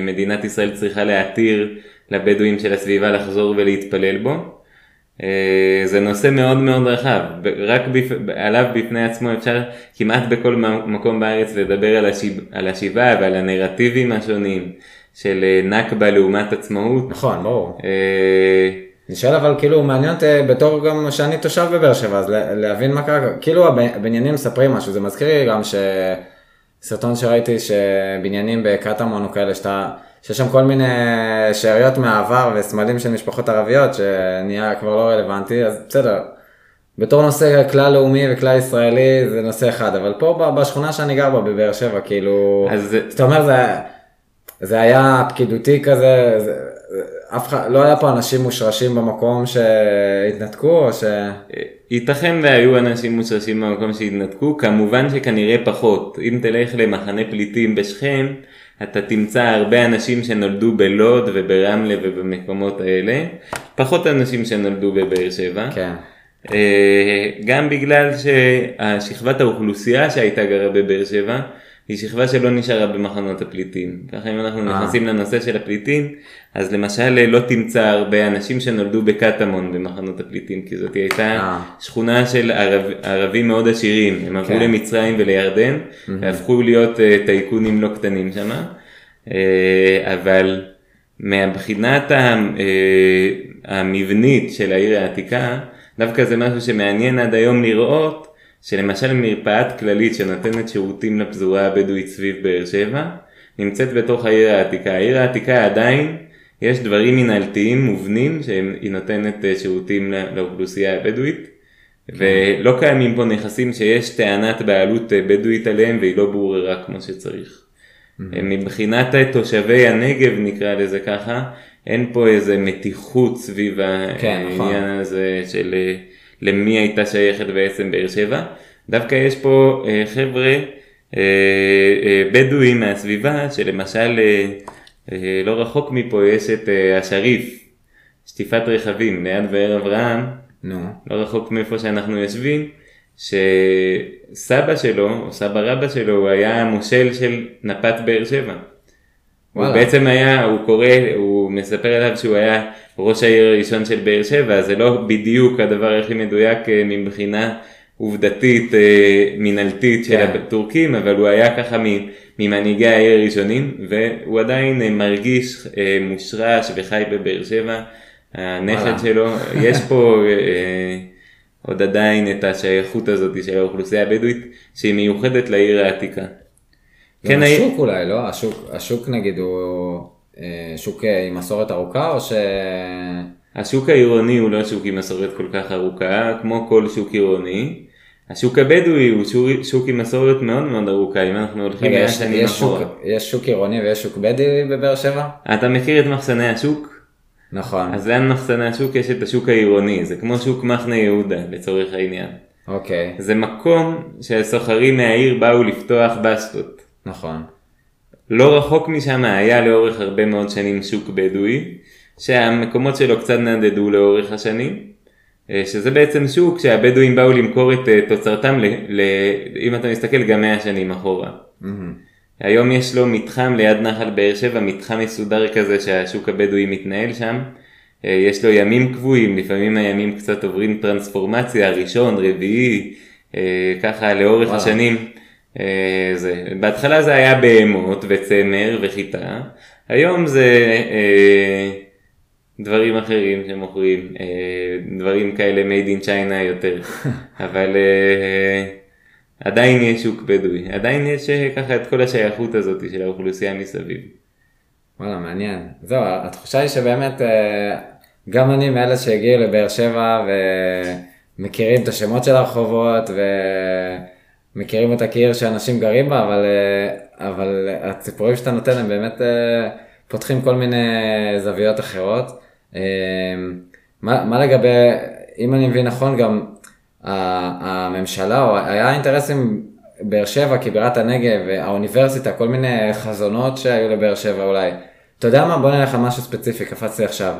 מדינת ישראל צריכה להתיר לבדואים של הסביבה לחזור ולהתפלל בו. זה נושא מאוד מאוד רחב, רק בפ... עליו בפני עצמו אפשר כמעט בכל מקום בארץ לדבר על, השיב... על השיבה ועל הנרטיבים השונים של נכבה לעומת עצמאות. נכון, ברור. אני שואל אבל כאילו מעניין אותי בתור גם שאני תושב בבאר שבע אז להבין מה קרה כאילו הבניינים מספרים משהו זה מזכיר לי גם שסרטון שראיתי שבניינים בקטמון או כאלה שאתה שיש שם כל מיני שאריות מהעבר וסמלים של משפחות ערביות שנהיה כבר לא רלוונטי אז בסדר. בתור נושא כלל לאומי וכלל ישראלי זה נושא אחד אבל פה בשכונה שאני גר בה בבאר שבע כאילו אז זאת אומרת זה, זה היה פקידותי כזה. זה, אף אחד, לא היה פה אנשים מושרשים במקום שהתנתקו או ש... ייתכן והיו אנשים מושרשים במקום שהתנתקו, כמובן שכנראה פחות. אם תלך למחנה פליטים בשכם, אתה תמצא הרבה אנשים שנולדו בלוד וברמלה ובמקומות האלה, פחות אנשים שנולדו בבאר שבע. כן. אה, גם בגלל ששכבת האוכלוסייה שהייתה גרה בבאר שבע, היא שכבה שלא נשארה במחנות הפליטים. ככה אם אנחנו אה. נכנסים לנושא של הפליטים, אז למשל לא תמצא הרבה אנשים שנולדו בקטמון במחנות הפליטים, כי זאת הייתה אה. שכונה של ערב, ערבים מאוד עשירים, הם עברו כן. למצרים ולירדן, והפכו להיות uh, טייקונים לא קטנים שם, uh, אבל מהבחינת המבנית של העיר העתיקה, דווקא זה משהו שמעניין עד היום לראות, שלמשל מרפאת כללית שנותנת שירותים לפזורה הבדואית סביב באר שבע, נמצאת בתוך העיר העתיקה. העיר העתיקה עדיין, יש דברים מנהלתיים מובנים שהיא נותנת אה, שירותים לאוכלוסייה הבדואית, ולא קיימים פה נכסים שיש טענת בעלות אה, בדואית עליהם והיא לא בוררה כמו שצריך. מבחינת תושבי הנגב נקרא לזה ככה, אין פה איזה מתיחות סביב כן, העניין נכון. הזה של למי הייתה שייכת בעצם באר שבע. דווקא יש פה אה, חבר'ה אה, אה, בדואים מהסביבה, שלמשל אה, אה, לא רחוק מפה יש את אה, השריף, שטיפת רכבים ליד באר אברהם, נו. לא רחוק מאיפה שאנחנו יושבים, שסבא שלו, או סבא רבא שלו, הוא היה המושל של נפת באר שבע. הוא וואלה. בעצם היה, הוא קורא, הוא מספר עליו שהוא היה ראש העיר הראשון של באר שבע, זה לא בדיוק הדבר הכי מדויק אה, מבחינה עובדתית, אה, מינהלתית של כן. הטורקים, אבל הוא היה ככה ממנהיגי העיר הראשונים, והוא עדיין אה, מרגיש מושרש וחי בבאר שבע. הנכד. שלו, יש פה עוד עדיין את השייכות הזאת של האוכלוסייה הבדואית, שהיא מיוחדת לעיר העתיקה. כן, כן, השוק אולי, לא? השוק, השוק נגיד הוא שוק אה, עם מסורת ארוכה, או ש... השוק העירוני הוא לא שוק עם מסורת כל כך ארוכה, כמו כל שוק עירוני. השוק הבדואי הוא שוק, שוק עם מסורת מאוד מאוד ארוכה, אם אנחנו הולכים מאה שנים יש, שוק, אחורה. יש שוק עירוני ויש שוק בדואי בבאר שבע? אתה מכיר את מחסני השוק? נכון, אז ליד מחסני השוק יש את השוק העירוני, זה כמו שוק מחנה יהודה לצורך העניין. אוקיי, זה מקום שהסוחרים מהעיר באו לפתוח בסטות. נכון. לא רחוק משם היה לאורך הרבה מאוד שנים שוק בדואי, שהמקומות שלו קצת נדדו לאורך השנים, אה, שזה בעצם שוק שהבדואים באו למכור את אה, תוצרתם, ל, ל, אם אתה מסתכל גם 100 שנים אחורה. מהמם. היום יש לו מתחם ליד נחל באר שבע, מתחם מסודר כזה שהשוק הבדואי מתנהל שם. אה, יש לו ימים קבועים, לפעמים הימים קצת עוברים טרנספורמציה, ראשון, רביעי, ככה לאורך וואלה. השנים. אה, זה. בהתחלה זה היה בהמות וצמר וחיטה, היום זה אה, דברים אחרים שמוכרים, אה, דברים כאלה made in China יותר, <laughs> אבל אה, עדיין יש שוק בדואי, עדיין יש אה, ככה את כל השייכות הזאת של האוכלוסייה מסביב. וואלה, מעניין. זהו, התחושה היא שבאמת, אה, גם אני מאלה שהגיעו לבאר שבע ומכירים את השמות של הרחובות ומכירים אותה כעיר שאנשים גרים בה, אבל, אה, אבל הציפורים שאתה נותן הם באמת אה, פותחים כל מיני זוויות אחרות. אה, מה, מה לגבי, אם אני מבין נכון, גם הממשלה, או היה אינטרסים באר שבע כבירת הנגב, האוניברסיטה, כל מיני חזונות שהיו לבאר שבע אולי. אתה יודע מה? בוא נלך על משהו ספציפי, קפצתי עכשיו.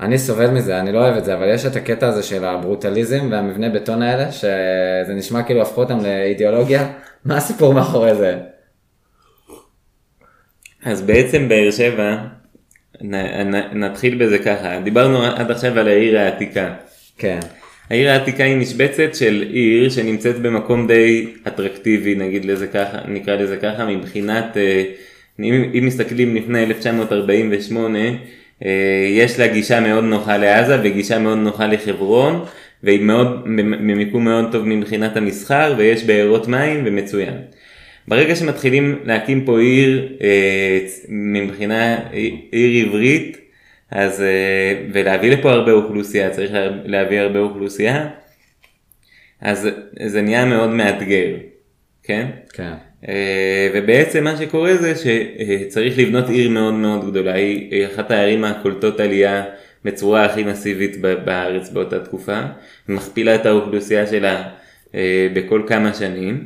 אני סובל מזה, אני לא אוהב את זה, אבל יש את הקטע הזה של הברוטליזם והמבנה בטון האלה, שזה נשמע כאילו הפכו אותם לאידיאולוגיה. <laughs> מה הסיפור מאחורי זה? אז בעצם באר שבע, נ, נ, נתחיל בזה ככה, דיברנו עד עכשיו על העיר העתיקה. כן, העיר העתיקה היא משבצת של עיר שנמצאת במקום די אטרקטיבי, נגיד לזה ככה, נקרא לזה ככה, מבחינת, אה, אם, אם מסתכלים לפני 1948, אה, יש לה גישה מאוד נוחה לעזה וגישה מאוד נוחה לחברון, והיא מאוד, ממיקום מאוד טוב מבחינת המסחר, ויש בארות מים ומצוין. ברגע שמתחילים להקים פה עיר אה, מבחינה עיר עברית, אז אה, ולהביא לפה הרבה אוכלוסייה, צריך לה- להביא הרבה אוכלוסייה, אז זה נהיה מאוד מאתגר, כן? כן, אה, ובעצם מה שקורה זה שצריך לבנות עיר מאוד מאוד גדולה, היא אחת הערים הקולטות עלייה בצורה הכי מסיבית בארץ באותה תקופה, מכפילה את האוכלוסייה שלה אה, בכל כמה שנים,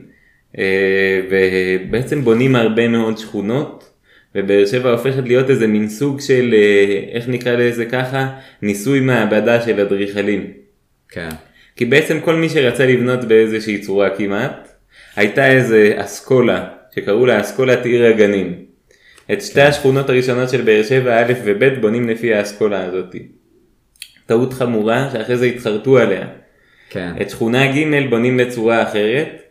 אה, ובעצם בונים הרבה מאוד שכונות, ובאר שבע הופכת להיות איזה מין סוג של, אה, איך נקרא לזה ככה, ניסוי מעבדה של אדריכלים. כן, כי בעצם כל מי שרצה לבנות באיזושהי צורה כמעט, הייתה איזה אסכולה, שקראו לה אסכולת עיר הגנים. את שתי השכונות הראשונות של באר שבע, א' וב', בונים לפי האסכולה הזאת. טעות חמורה שאחרי זה התחרטו עליה. כן, את שכונה ג' בונים בצורה אחרת,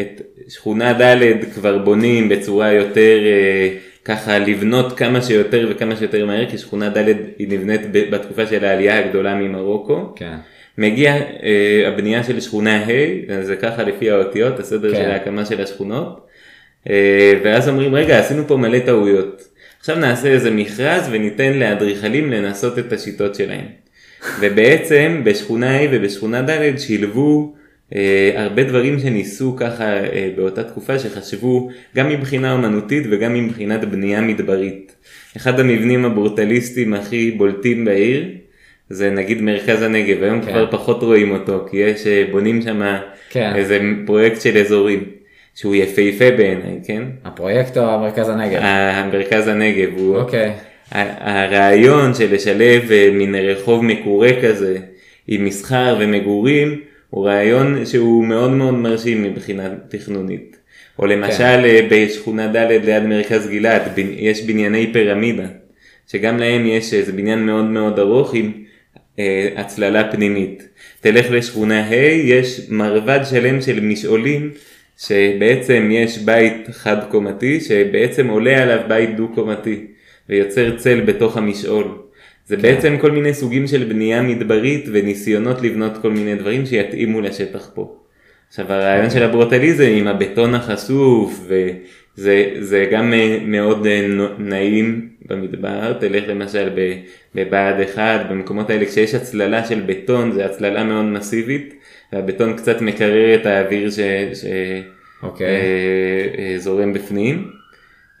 את שכונה ד' כבר בונים בצורה יותר אה, ככה לבנות כמה שיותר וכמה שיותר מהר, כי שכונה ד' היא נבנית בתקופה של העלייה הגדולה ממרוקו. כן, מגיע אה, הבנייה של שכונה ה', זה ככה לפי האותיות, הסדר כן. של ההקמה של השכונות, אה, ואז אומרים רגע עשינו פה מלא טעויות, עכשיו נעשה איזה מכרז וניתן לאדריכלים לנסות את השיטות שלהם. ובעצם בשכונה ה' ובשכונה ד' שילבו אה, הרבה דברים שניסו ככה אה, באותה תקופה שחשבו גם מבחינה אומנותית וגם מבחינת בנייה מדברית. אחד המבנים הברוטליסטיים הכי בולטים בעיר זה נגיד מרכז הנגב, היום כן. כבר פחות רואים אותו כי יש, אה, בונים שם כן. איזה פרויקט של אזורים שהוא יפהפה בעיניי, כן? הפרויקט או המרכז הנגב? המרכז הנגב הוא אוקיי. הרעיון של לשלב אה, מין רחוב מקורה כזה עם מסחר ומגורים הוא רעיון שהוא מאוד מאוד מרשים מבחינה תכנונית. או למשל אה, בשכונה ד' ליד מרכז גלעד יש בנייני פירמידה שגם להם יש איזה בניין מאוד מאוד ארוך עם הצללה פנימית. תלך לשכונה ה' יש מרבד שלם של משעולים שבעצם יש בית חד קומתי שבעצם עולה עליו בית דו קומתי ויוצר צל בתוך המשעול. זה בעצם כל מיני סוגים של בנייה מדברית וניסיונות לבנות כל מיני דברים שיתאימו לשטח פה. עכשיו הרעיון של הברוטליזם עם הבטון החשוף וזה זה גם אה, מאוד אה, נעים במדבר, תלך למשל בבה"ד 1, במקומות האלה כשיש הצללה של בטון זה הצללה מאוד מסיבית והבטון קצת מקרר את האוויר ש... ש... אוקיי. אה, אה, זורם בפנים.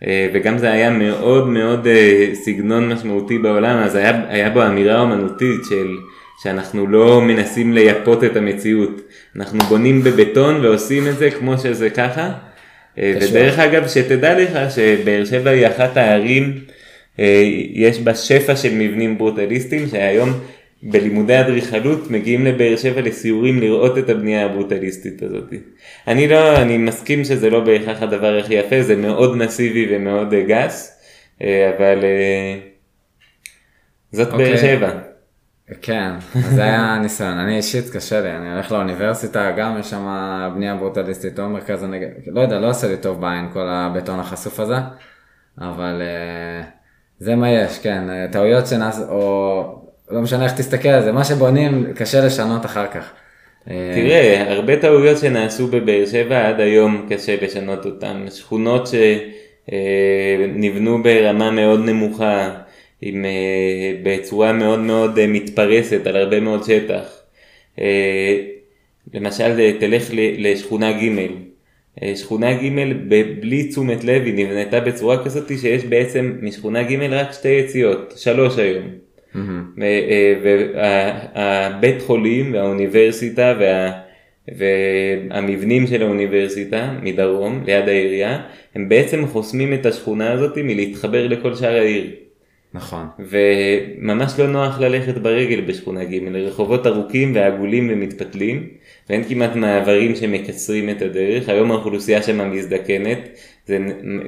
אה, וגם זה היה מאוד מאוד סגנון משמעותי בעולם, אז היה, היה בו אמירה אומנותית של שאנחנו לא מנסים לייפות את המציאות, אנחנו בונים בבטון ועושים את זה כמו שזה ככה. ודרך אגב, שתדע לך שבאר שבע היא אחת הערים, יש בה שפע של מבנים ברוטליסטיים, שהיום בלימודי אדריכלות מגיעים לבאר שבע לסיורים לראות את הבנייה הברוטליסטית הזאת. אני לא, אני מסכים שזה לא בהכרח הדבר הכי יפה, זה מאוד מסיבי ומאוד אה, גס, אה, אבל אה, זאת באר אוקיי. שבע. כן, זה היה ניסיון. אני אישית קשה לי, אני הולך לאוניברסיטה, גם יש שם בנייה ברוטליסטית או מרכז הנגב, לא יודע, לא עושה לי טוב בעין כל הבטון החשוף הזה, אבל אה, זה מה יש, כן, אה, טעויות שנעש, או לא משנה איך תסתכל על זה, מה שבונים קשה לשנות אחר כך. אה, תראה, הרבה טעויות שנעשו בבאר שבע עד היום קשה לשנות אותן. שכונות שנבנו ברמה מאוד נמוכה, עם, אה, בצורה מאוד מאוד אה, מתפרסת על הרבה מאוד שטח. אה, למשל, אה, תלך לשכונה ג' אה, שכונה ג' בלי תשומת לב היא נבנתה בצורה כזאת שיש בעצם משכונה ג' רק שתי יציאות, שלוש היום. מהמם. והבית חולים והאוניברסיטה וה, והמבנים של האוניברסיטה מדרום ליד העירייה הם בעצם חוסמים את השכונה הזאת מלהתחבר לכל שאר העיר. נכון. וממש לא נוח ללכת ברגל בשכונה ג', רחובות ארוכים ועגולים ומתפתלים, ואין כמעט מעברים שמקצרים את הדרך, היום האוכלוסייה שם מזדקנת, זה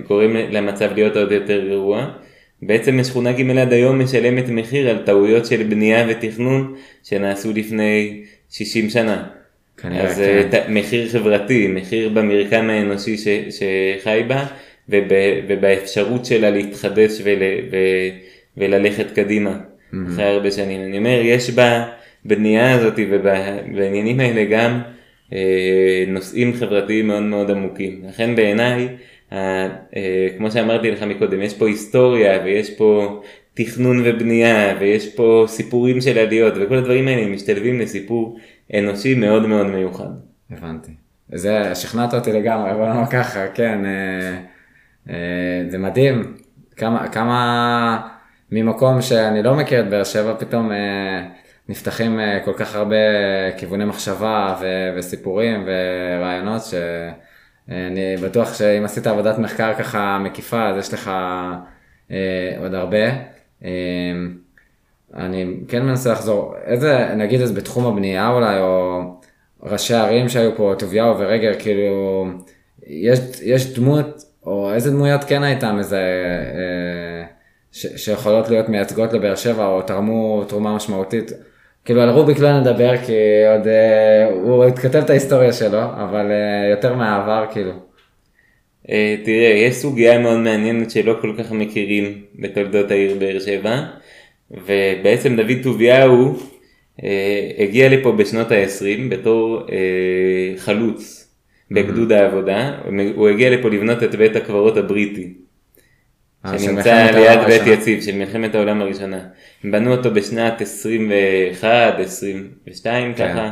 גורם למצב להיות עוד יותר גרוע. בעצם שכונה ג' עד היום משלמת מחיר על טעויות של בנייה ותכנון שנעשו לפני 60 שנה. כנראה, אז כן. אה, ת- מחיר חברתי, מחיר במרקם האנושי ש, שחי בה וב, ובאפשרות שלה להתחדש ול, ו, וללכת קדימה אחרי הרבה שנים. אני אומר, יש בבנייה הזאת ובעניינים האלה גם אה, נושאים חברתיים מאוד מאוד עמוקים. לכן בעיניי, ה- אה, כמו שאמרתי לך מקודם, יש פה היסטוריה ויש פה תכנון ובנייה ויש פה סיפורים של עליות וכל הדברים האלה משתלבים לסיפור אנושי מאוד מאוד מיוחד. הבנתי. זה, שכנעת אותי לגמרי, בוא נאמר ככה, כן, אה, אה, זה מדהים, כמה, כמה ממקום שאני לא מכיר את באר שבע, פתאום אה, נפתחים אה, כל כך הרבה כיווני מחשבה ו, וסיפורים ורעיונות, שאני בטוח שאם עשית עבודת מחקר ככה מקיפה, אז יש לך אה, עוד הרבה. אה, אני כן מנסה לחזור, איזה, נגיד אז בתחום הבנייה אולי, או ראשי ערים שהיו פה, טוביהו ורגר, כאילו, יש, יש דמות, או איזה דמויות כן הייתה מזה, אה, ש, שיכולות להיות מייצגות לבאר שבע, או תרמו תרומה משמעותית. כאילו על רוביק לא נדבר, כי עוד, אה, הוא כותב את ההיסטוריה שלו, אבל אה, יותר מהעבר, כאילו. אה, תראה, יש סוגיה מאוד מעניינת שלא כל כך מכירים בתולדות העיר באר שבע, ובעצם דוד טוביהו הגיע לפה בשנות ה-20 בתור חלוץ בגדוד העבודה, הוא הגיע לפה לבנות את בית הקברות הבריטי. אה, שנמצא ליד בית. יציב של מלחמת העולם הראשונה. הם בנו אותו בשנת 21, 22 כן. ככה,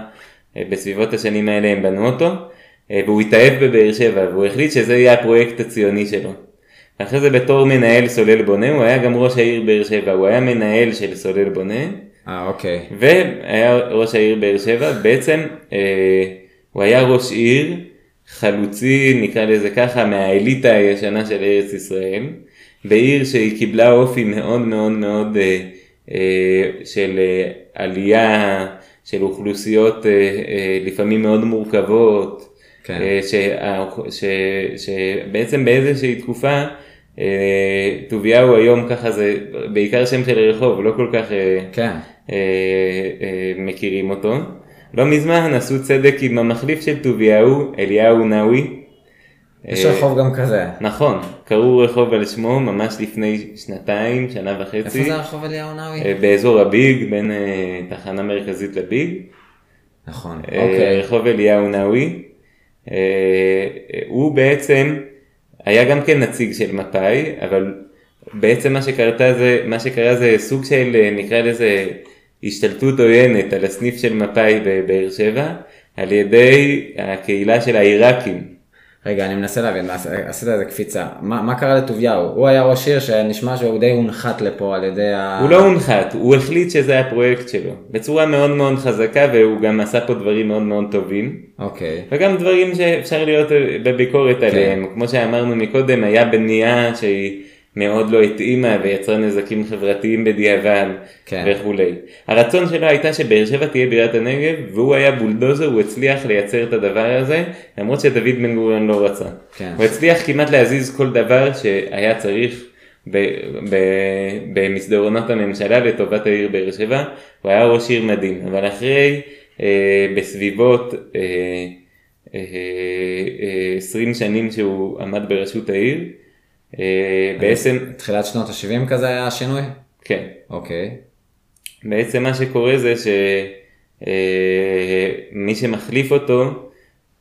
אה, בסביבות השנים האלה הם בנו אותו, אה, והוא התאהב בבאר שבע, והוא החליט שזה יהיה הפרויקט הציוני שלו. ואחרי זה בתור מנהל סולל בונה, הוא היה גם ראש העיר באר שבע, הוא היה מנהל של סולל בונה, אה, אוקיי. והיה ראש העיר באר שבע, בעצם אה, הוא היה ראש עיר חלוצי, נקרא לזה ככה, מהאליטה הישנה של ארץ ישראל, בעיר שהיא קיבלה אופי מאוד מאוד מאוד אה, אה, של אה, עלייה של אוכלוסיות אה, אה, לפעמים מאוד מורכבות, כן. אה, שה- ש, שבעצם באיזושהי תקופה, אה, טוביהו היום ככה זה בעיקר שם של רחוב, לא כל כך אה, כן. אה, אה, מכירים אותו. לא מזמן עשו צדק עם המחליף של טוביהו, אליהו נאווי. יש אה, רחוב גם כזה. נכון, קראו רחוב על שמו ממש לפני שנתיים, שנה וחצי. איפה זה הרחוב אליהו נאווי? אה, באזור הביג, בין אה, תחנה מרכזית לביג. נכון, אוקיי. רחוב אליהו נאווי. הוא בעצם היה גם כן נציג של מפא"י, אבל בעצם מה שקרתה זה, מה שקרה זה סוג של נקרא לזה השתלטות עוינת על הסניף של מפא"י בבאר שבע, על ידי הקהילה של העיראקים. רגע, אני מנסה להבין, עשית איזה קפיצה. מה, מה קרה לטוביהו? הוא היה ראש עיר שנשמע שהוא די הונחת לפה על ידי ה... הוא לא הונחת, הוא החליט שזה הפרויקט שלו, בצורה מאוד מאוד חזקה והוא גם עשה פה דברים מאוד מאוד טובים. אוקיי. וגם דברים שאפשר להיות אה, בביקורת עליהם, כמו שאמרנו מקודם, היה בנייה שהיא מאוד לא התאימה ויצרה נזקים חברתיים בדיעבד כן. וכולי. הרצון שלו הייתה שבאר שבע תהיה בירת הנגב והוא היה בולדוזר, הוא הצליח לייצר את הדבר הזה, למרות שדוד בן גוריון לא רצה. כן. הוא הצליח כמעט להזיז כל דבר שהיה צריך ב- ב- במסדרונות הממשלה לטובת העיר באר שבע, הוא היה ראש עיר מדהים, אבל אחרי אה, בסביבות אה, אה, אה, 20 שנים שהוא עמד בראשות העיר, בעצם, תחילת שנות ה-70 כזה היה השינוי? כן, אוקיי. בעצם מה שקורה זה שמי שמחליף אותו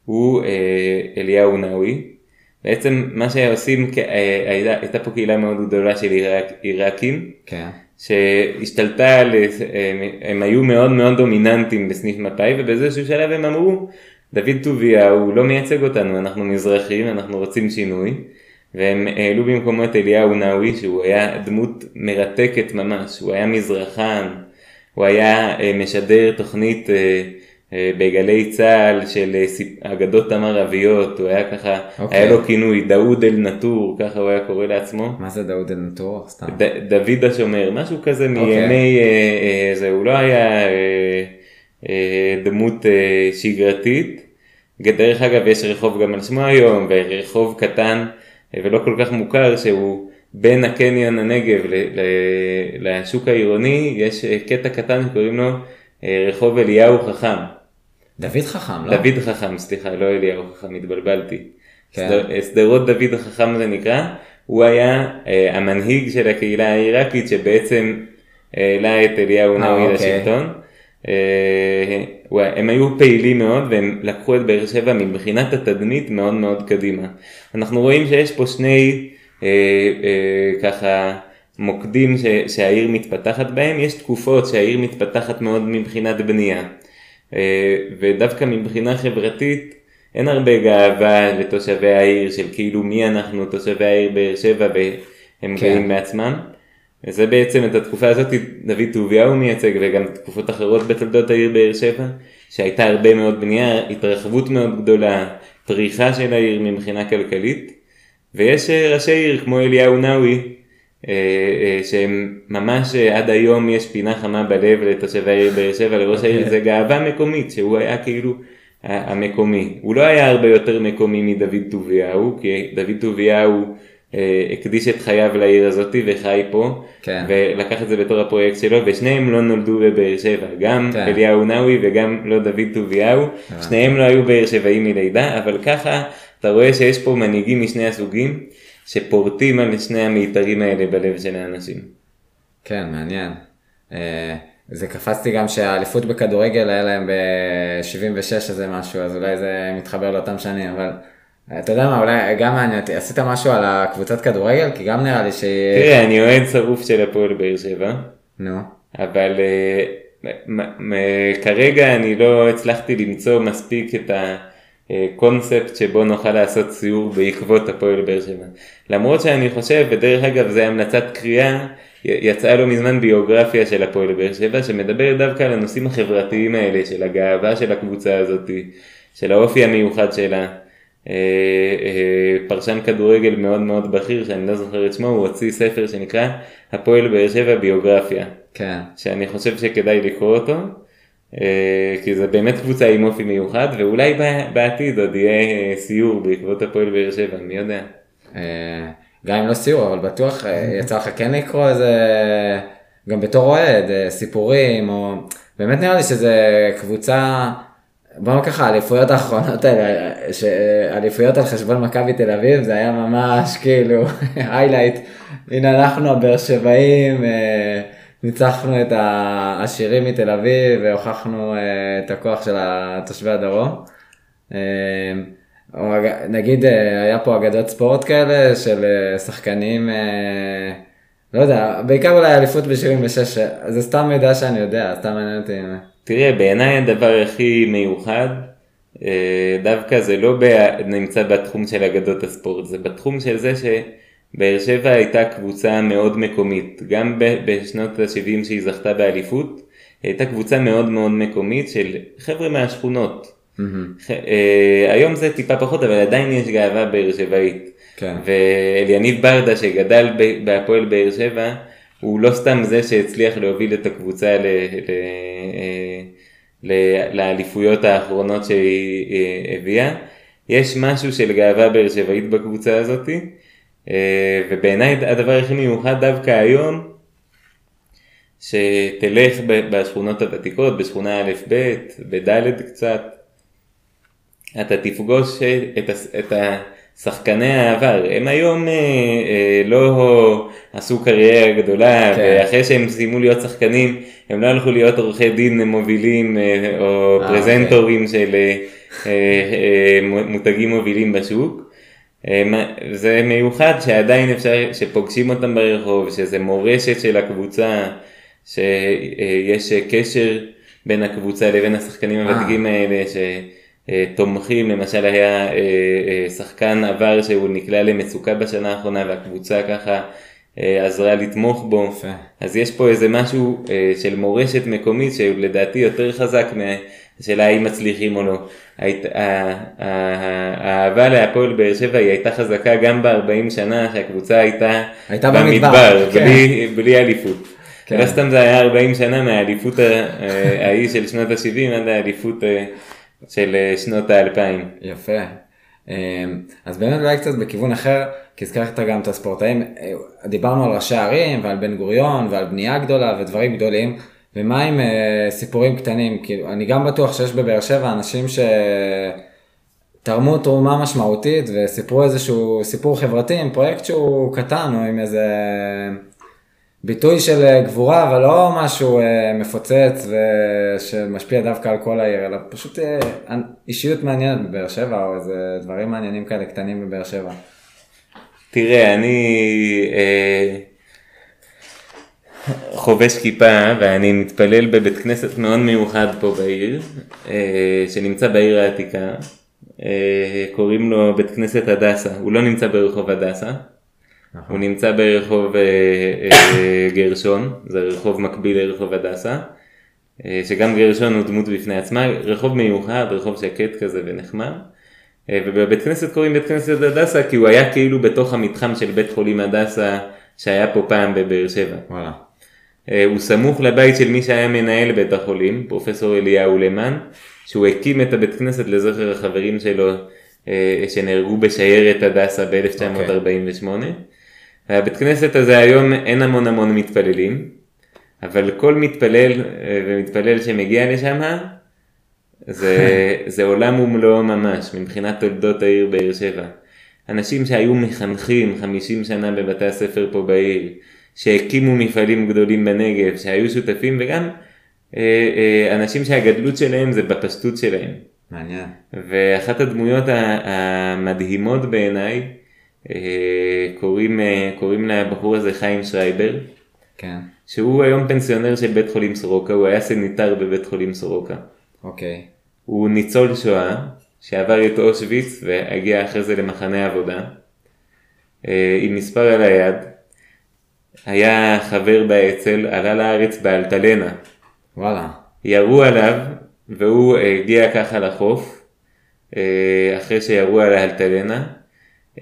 הוא אה, אליהו נאווי. בעצם מה שעושים, אה, הייתה- פה קהילה מאוד גדולה של עיראק, עיראקים, כן. שהשתלטה, על, אה, הם היו מאוד מאוד דומיננטיים בסניף מפא"י ובאיזשהו שלב הם אמרו, דוד טוביהו לא מייצג אותנו, אנחנו מזרחים, אנחנו רוצים שינוי. והם העלו במקומו את אליהו נאווי שהוא היה דמות מרתקת ממש, הוא היה מזרחן, הוא היה אה, משדר תוכנית אה, אה, בגלי צה"ל של אגדות המערביות, הוא היה ככה, אוקיי. היה לו כינוי דאוד אל נטור, ככה הוא היה קורא לעצמו. מה זה דאוד אלנטור? סתם. ד- דוד השומר, משהו כזה אוקיי. מימי, אה, אה, זה, הוא לא היה אה, אה, דמות אה, שגרתית. דרך אגב, יש רחוב גם על שמו היום, ורחוב קטן ולא כל כך מוכר, שהוא בין הקניון הנגב לשוק העירוני, יש אה, קטע קטן שקוראים לו אה, רחוב אליהו חכם. דוד חכם, לא? דוד חכם, סליחה, לא אליהו חכם, התבלבלתי. כן. סדר- שדרות דוד החכם זה נקרא, הוא היה אה, המנהיג של הקהילה העיראקית שבעצם העלה את אליהו אה, נאווי אוקיי. לשלטון. אה, הוא- הם היו פעילים מאוד והם לקחו את באר שבע מבחינת התדמית מאוד מאוד קדימה. אנחנו רואים שיש פה שני אה, אה, ככה מוקדים ש, שהעיר מתפתחת בהם, יש תקופות שהעיר מתפתחת מאוד מבחינת בנייה. אה, ודווקא מבחינה חברתית אין הרבה גאווה לתושבי העיר של כאילו מי אנחנו תושבי העיר באר שבע והם כן. גאים בעצמם. וזה בעצם את התקופה הזאת דוד טוביהו מייצג וגם תקופות אחרות בתולדות העיר באר שבע שהייתה הרבה מאוד בנייה, התרחבות מאוד גדולה, פריחה של העיר מבחינה כלכלית ויש אה, ראשי עיר כמו אליהו נאווי אה, אה, שהם ממש עד היום יש פינה חמה בלב לתושבי העיר באר שבע, לראש העיר זה גאווה מקומית, שהוא היה כאילו המקומי. הוא לא היה הרבה יותר מקומי מדוד טוביהו, כי דוד טוביהו הקדיש את חייו לעיר הזאת וחי פה, כן. ולקח את זה בתור הפרויקט שלו, ושניהם לא נולדו בבאר שבע, גם כן. אליהו נאווי וגם לא דוד טוביהו, שניהם לא היו באר שבעים מלידה, אבל ככה אתה רואה שיש פה מנהיגים משני הסוגים, שפורטים על שני המיתרים האלה בלב של האנשים. כן, מעניין. אה, זה קפצתי גם שהאליפות בכדורגל היה להם ב-76 איזה משהו, אז אולי זה מתחבר לאותם שנים, אבל אתה יודע מה, אולי גם מעניין אותי, עשית משהו על הקבוצת כדורגל? כי גם נראה לי ש... תראה, אני אוהד שרוף של הפועל באר שבע, נו, אבל אה, כרגע אני לא הצלחתי למצוא מספיק את הקונספט שבו נוכל לעשות סיור בעקבות הפועל באר שבע. למרות שאני חושב, ודרך אגב זה המלצת קריאה, יצאה לא מזמן ביוגרפיה של הפועל באר שבע, שמדברת דווקא על הנושאים החברתיים האלה, של הגאווה של הקבוצה הזאת, של האופי המיוחד שלה. אה, אה, פרשן כדורגל מאוד מאוד בכיר, שאני לא זוכר את שמו, הוא הוציא ספר שנקרא הפועל באר שבע ביוגרפיה. כן. שאני חושב שכדאי לקרוא אותו, אה, כי זה באמת קבוצה עם אופי מיוחד, ואולי בעתיד עוד יהיה סיור בעקבות הפועל באר שבע, מי יודע. גם אם לא סיור, אבל בטוח יצא לך כן לקרוא איזה, גם בתור אוהד, סיפורים, או באמת נראה לי שזה קבוצה, בוא נאמר ככה, האליפויות האחרונות האלה, אליפויות על חשבון מכבי תל אביב, זה היה ממש כאילו <laughs> היילייט, הנה אנחנו הבאר שבעים, אה, ניצחנו את העשירים מתל אביב והוכחנו אה, את הכוח של תושבי הדרום. אה, נגיד היה פה אגדות ספורט כאלה של שחקנים, לא יודע, בעיקר אולי אליפות ב-76, זה סתם מידע שאני יודע, סתם מעניין אותי. תראה, בעיניי הדבר הכי מיוחד, אה, דווקא זה לא ב- נמצא בתחום של אגדות הספורט, זה בתחום של זה שבאר שבע הייתה קבוצה מאוד מקומית, גם בשנות ה-70 שהיא זכתה באליפות, הייתה קבוצה מאוד מאוד מקומית של חבר'ה מהשכונות. ח- אה, היום זה טיפה פחות, אבל עדיין יש גאווה באר שבעית. כן. ואליניב ברדה שגדל בהפועל באר שבע, הוא לא סתם זה שהצליח להוביל את הקבוצה ל- ל- ל- לאליפויות האחרונות שהיא אה, הביאה. יש משהו של גאווה באר שבעית בקבוצה הזאת, אה, ובעיניי הדבר הכי מיוחד דווקא היום, שתלך בשכונות הוותיקות, בשכונה א' ב', בד' קצת, אתה תפגוש את, הס- את השחקני העבר, הם היום אה, אה, לא עשו קריירה גדולה, כן. ואחרי שהם סיימו להיות שחקנים, הם לא הלכו להיות עורכי דין מובילים אה, או אה, פרזנטורים של אה, אה, אה, מותגים מובילים בשוק. אה, זה מיוחד שעדיין אפשר, שפוגשים אותם ברחוב, שזה מורשת של הקבוצה, שיש קשר בין הקבוצה לבין השחקנים. הוותיקים האלה, שתומכים, למשל היה אה, אה, שחקן עבר שהוא נקלע למצוקה בשנה האחרונה והקבוצה ככה אה, עזרה לתמוך בו. יפה. אז יש פה איזה משהו אה, של מורשת מקומית שלדעתי יותר חזק מהשאלה האם מצליחים או לא. האהבה להפועל באר שבע היא הייתה חזקה גם ב-40 שנה שהקבוצה הייתה, הייתה במדבר, כן. בלי, בלי אליפות. כן. לא סתם זה היה 40 שנה מהאליפות אה, ההיא של שנות ה-70 עד האליפות אה, של אה, שנות ה-2000. יפה. אמ, אז באמת אולי קצת בכיוון אחר, כי הזכרת גם את הספורטאים, אה, דיברנו על ראשי ערים ועל בן גוריון ועל בנייה גדולה ודברים גדולים, ומה עם אה, סיפורים קטנים? כאילו, אני גם בטוח שיש בבאר שבע אנשים שתרמו תרומה משמעותית וסיפרו איזשהו סיפור חברתי עם פרויקט שהוא קטן או עם איזה ביטוי של אה, גבורה, אבל לא משהו אה, מפוצץ ושמשפיע דווקא על כל העיר, אלא פשוט אה, אישיות מעניינת בבאר שבע, או איזה דברים מעניינים כאלה קטנים בבאר שבע. תראה, אני אה, חובש כיפה ואני מתפלל בבית כנסת מאוד מיוחד פה בעיר, אה, שנמצא בעיר העתיקה. אה, קוראים לו בית כנסת הדסה, הוא לא נמצא ברחוב הדסה, הוא נמצא ברחוב אה, אה, גרשון, זה רחוב מקביל לרחוב הדסה, אה, שגם גרשון הוא דמות בפני עצמה, רחוב מיוחד, רחוב שקט כזה ונחמד. ובבית כנסת קוראים בית כנסת הדסה כי הוא היה כאילו בתוך המתחם של בית חולים הדסה שהיה פה פעם בבאר שבע. וואלה. הוא סמוך לבית של מי שהיה מנהל בית החולים, פרופסור אליהו למן, שהוא הקים את הבית כנסת לזכר החברים שלו שנהרגו בשיירת הדסה ב-1948. והבית כנסת הזה היום אין המון המון מתפללים, אבל כל מתפלל אה, ומתפלל שמגיע לשם, זה, <laughs> זה עולם ומלואו ממש, מבחינת תולדות העיר באר שבע. אנשים שהיו מחנכים 50 שנה בבתי הספר פה בעיר, שהקימו מפעלים גדולים בנגב, שהיו שותפים וגם אה, אה, אנשים שהגדלות שלהם זה בפשטות שלהם. מעניין. ואחת הדמויות המדהימות בעיניי, קוראים, אה, קוראים לבחור הזה חיים שרייבר, כן, שהוא היום פנסיונר של בית חולים סורוקה, הוא היה סניטר בבית חולים סורוקה. אוקיי. הוא ניצול שואה שעבר את אושוויץ והגיע אחרי זה למחנה עבודה אה, עם מספר על היד. היה חבר באצ"ל, עלה לארץ באלטלנה. וואלה. ירו עליו והוא הגיע ככה לחוף אה, אחרי שירו על האלטלנה.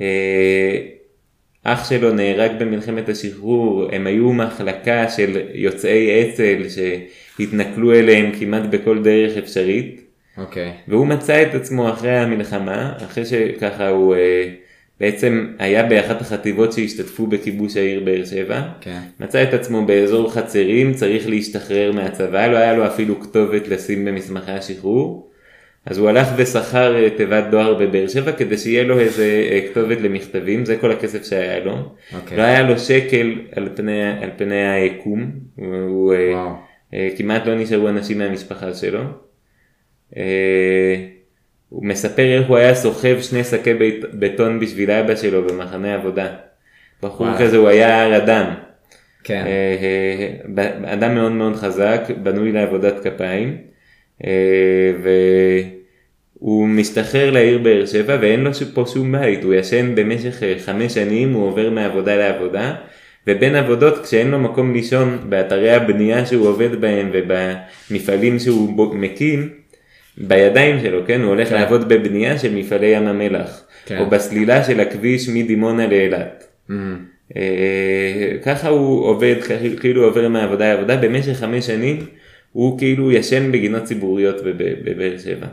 אה, אח שלו נהרג במלחמת השחרור, הם היו מחלקה של יוצאי אצ"ל שהתנכלו אליהם כמעט בכל דרך אפשרית. אוקיי. והוא מצא את עצמו אחרי המלחמה, אחרי שככה הוא אה, בעצם היה באחת החטיבות שהשתתפו בכיבוש העיר באר שבע, כן. מצא את עצמו באזור חצרים, צריך להשתחרר מהצבא, לא היה לו אפילו כתובת לשים במסמכי השחרור, אז הוא הלך ושכר אה, תיבת דואר בבאר שבע כדי שיהיה לו איזה אה, כתובת למכתבים, זה כל הכסף שהיה לו. אוקיי. לא היה לו שקל על פני, על פני היקום, הוא, אה, וואו. אה, כמעט לא נשארו אנשים מהמשפחה שלו. אה, הוא מספר איך הוא היה סוחב שני שקי בית- בטון בשביל אבא שלו במחנה עבודה. בחור וואי. כזה הוא היה הר אדם. כן. ב- אדם מאוד מאוד חזק, בנוי לעבודת כפיים. אה, והוא משתחרר לעיר באר שבע ואין לו פה שום בית, הוא ישן במשך אה, חמש שנים, הוא עובר מעבודה לעבודה. ובין עבודות כשאין לו מקום לישון באתרי הבנייה שהוא עובד בהם ובמפעלים שהוא מקים, בידיים שלו, כן? הוא הולך כן. לעבוד בבנייה של מפעלי ים המלח, כן. או בסלילה של הכביש מדימונה לאילת. אמ, אה, ככה הוא עובד, כאילו עובר מעבודה לעבודה, במשך חמש שנים הוא כאילו ישן בגינות ציבוריות בב- בבאר שבע,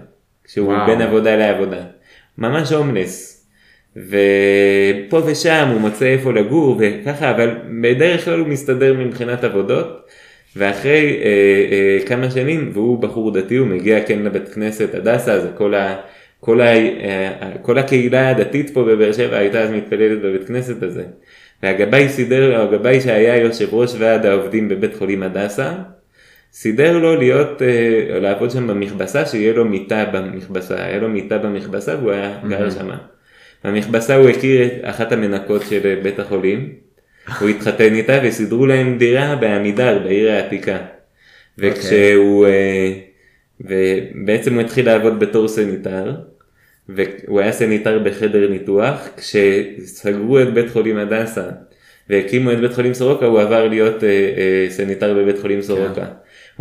כשהוא. בין עבודה לעבודה, ממש הומלס. ופה ושם הוא מוצא איפה לגור וככה, אבל בדרך כלל הוא מסתדר מבחינת עבודות. ואחרי אה, אה, כמה שנים, והוא בחור דתי, הוא מגיע כן לבית כנסת הדסה, זה כל, ה, כל, ה, אה, כל הקהילה הדתית פה בבאר שבע הייתה אז מתפללת בבית כנסת הזה. והגבאי סידר, הגבאי שהיה יושב ראש ועד העובדים בבית חולים הדסה, סידר לו להיות, אה, לעבוד שם במכבסה, שיהיה לו מיטה במכבסה, היה לו מיטה במכבסה והוא היה גר שמה. במכבסה הוא הכיר את אחת המנקות של אה, בית החולים, הוא התחתן איתה וסידרו להם דירה בעמידר בעיר העתיקה. וכשהוא, אה, ובעצם הוא התחיל לעבוד בתור סניטר, והוא היה סניטר בחדר ניתוח, כשסגרו את בית חולים הדסה והקימו את בית חולים סורוקה, הוא עבר להיות אה, אה, סניטר בבית חולים סורוקה.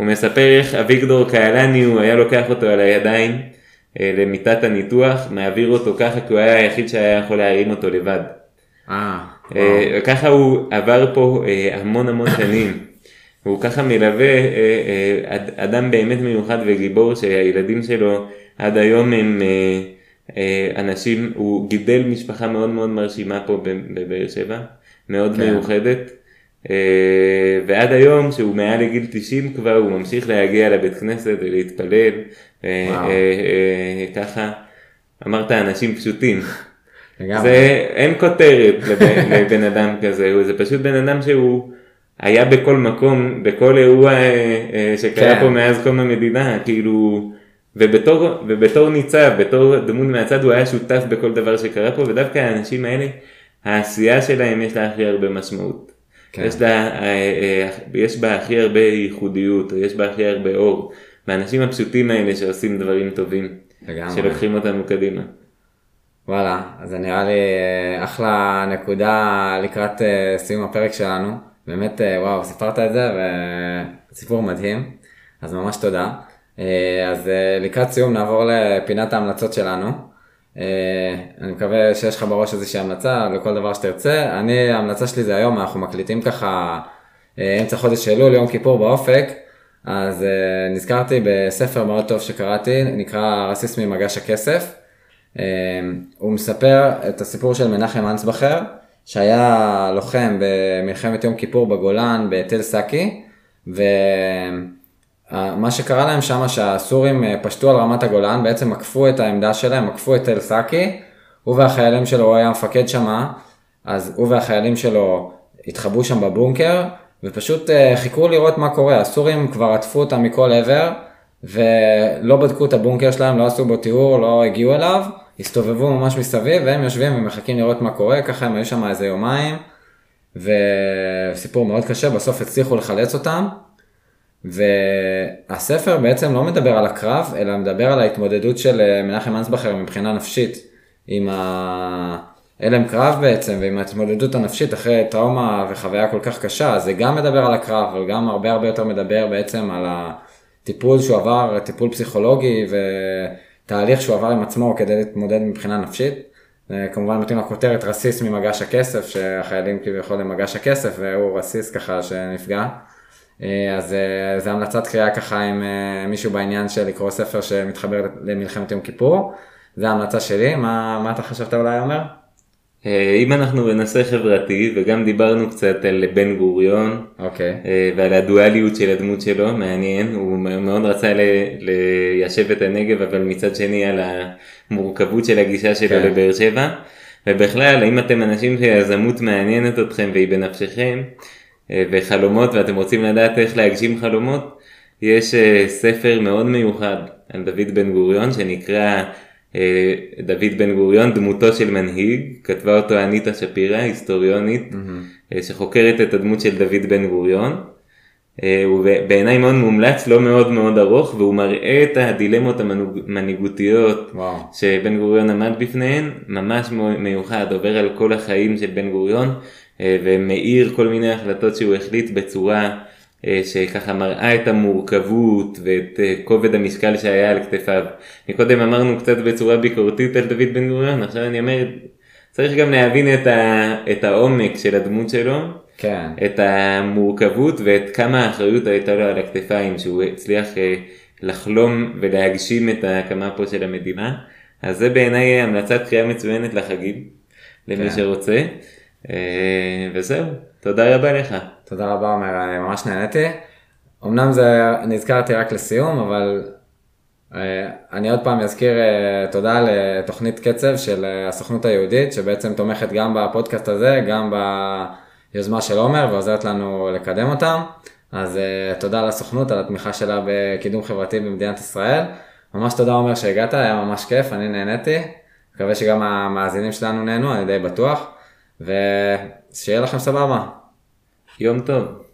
הוא מספר איך אביגדור קהלני, הוא היה לוקח אותו על הידיים אה, למיטת הניתוח, מעביר אותו ככה, כי הוא היה היחיד שהיה יכול להרים אותו לבד. אה, וואו. אה, ככה הוא עבר פה אה, המון המון שנים. <laughs> הוא ככה מלווה אד- אדם באמת מיוחד וגיבור שהילדים שלו עד היום הם אנשים, הוא גידל משפחה מאוד מאוד מרשימה פה בבאר שבע, מאוד כן. מיוחדת. אה, ועד היום שהוא מעל לגיל 90 כבר הוא ממשיך להגיע לבית כנסת ולהתפלל. אה. אה, ככה אמרת אנשים פשוטים. זה אין כותרת לבן, <laughs> לבן אדם כזה, זה פשוט בן אדם שהוא היה בכל מקום, בכל אירוע שקרה כן. פה מאז קום המדינה, כאילו, ובתור, ובתור ניצב, בתור דמות מהצד הוא היה שותף בכל דבר שקרה פה, ודווקא האנשים האלה, העשייה שלהם יש לה הכי הרבה משמעות. כן. יש, לה, אה, אה, יש בה הכי הרבה ייחודיות, יש בה הכי הרבה אור. והאנשים הפשוטים האלה שעושים דברים טובים, לגמרי. שלוקחים אותנו קדימה. וואלה, אז זה נראה לי אה, אחלה נקודה לקראת סיום הפרק שלנו. באמת, וואו, סיפרת את זה וסיפור מדהים, אז ממש תודה. אז לקראת סיום נעבור לפינת ההמלצות שלנו. אה, אני מקווה שיש לך בראש איזושהי המלצה לכל דבר שתרצה. אני, ההמלצה שלי זה היום, אנחנו מקליטים ככה אה, אמצע חודש אלול, יום כיפור באופק. אז uh, נזכרתי בספר מאוד טוב שקראתי, נקרא רסיס ממגש הכסף. הוא מספר את הסיפור של מנחם אנסבכר, שהיה לוחם במלחמת יום כיפור בגולן בתל סאקי, ומה שקרה להם שם שהסורים אה, פשטו על רמת הגולן, בעצם עקפו את העמדה שלהם, עקפו את תל סאקי, הוא והחיילים שלו, הוא היה מפקד שמה, אז הוא והחיילים שלו התחבאו שם בבונקר, ופשוט אה, חיכו לראות מה קורה, הסורים כבר עטפו אותם מכל עבר, ולא בדקו את הבונקר שלהם, לא עשו בו תיאור, לא הגיעו אליו, הסתובבו ממש מסביב, והם יושבים ומחכים לראות מה קורה, ככה הם היו שם איזה יומיים, וסיפור מאוד קשה, בסוף הצליחו לחלץ אותם, והספר בעצם לא מדבר על הקרב, אלא מדבר על ההתמודדות של אה, מנחם אנסבכר מבחינה נפשית, עם ההלם קרב בעצם, ועם ההתמודדות הנפשית אחרי טראומה וחוויה כל כך קשה, זה גם מדבר על הקרב, אבל גם הרבה הרבה יותר מדבר בעצם על הטיפול שהוא עבר, טיפול פסיכולוגי ותהליך שהוא עבר עם עצמו כדי להתמודד מבחינה נפשית. כמובן מתאים לכותרת רסיס ממגש הכסף, שהחיילים כביכול הם מגש הכסף, והוא רסיס ככה שנפגע. אה, אז אה, זה המלצת קריאה ככה עם אה, מישהו בעניין של לקרוא ספר שמתחבר למלחמת יום כיפור. זה ההמלצה שלי, מה, מה אתה חשבת אולי אומר? אם אנחנו בנושא חברתי וגם דיברנו קצת על בן גוריון okay. אוקיי. ועל הדואליות של הדמות שלו מעניין הוא מאוד רצה ליישב את הנגב אבל מצד שני על המורכבות של הגישה שלו okay. כן. לבאר שבע ובכלל אם אתם אנשים שיזמות מעניינת אתכם והיא בנפשכם וחלומות ואתם רוצים לדעת איך להגשים חלומות, יש אה, ספר מאוד מיוחד על דוד בן גוריון שנקרא אה, דוד בן גוריון דמותו של מנהיג, כתבה אותו אניטה שפירא, היסטוריונית, mm-hmm. שחוקרת את הדמות של דוד בן גוריון. הוא בעיניי מאוד מומלץ, לא מאוד מאוד ארוך, והוא מראה את הדילמות המנהיגותיות וואו. שבן גוריון עמד בפניהן, ממש מיוחד, עובר על כל החיים של בן גוריון, אה, ומאיר כל מיני החלטות שהוא החליט בצורה אה, שככה מראה את המורכבות ואת אה, כובד המשקל שהיה על כתפיו. מקודם אמרנו קצת בצורה ביקורתית על דוד בן גוריון, עכשיו אני אומר, צריך גם להבין את, ה, את העומק של הדמות שלו, כן. את המורכבות ואת כמה האחריות הייתה לו על הכתפיים, שהוא הצליח לחלום ולהגשים את ההקמה פה של המדינה. אז זה בעיניי המלצת קריאה מצוינת לחגים, למי כן. שרוצה. אה, וזהו, תודה רבה לך. תודה רבה עומר, אני ממש נהניתי. אמנם זה, נזכרתי רק לסיום, אבל אה, אני עוד פעם אזכיר אה, תודה לתוכנית קצב של הסוכנות היהודית, שבעצם תומכת גם בפודקאסט הזה, גם ביוזמה של עומר ועוזרת לנו לקדם אותם. אז תודה לסוכנות על התמיכה שלה בקידום חברתי במדינת ישראל. ממש תודה עומר שהגעת, היה ממש כיף, אני נהניתי. מקווה שגם המאזינים שלנו נהנו, אני די בטוח. ושיהיה לכם סבבה. יום טוב.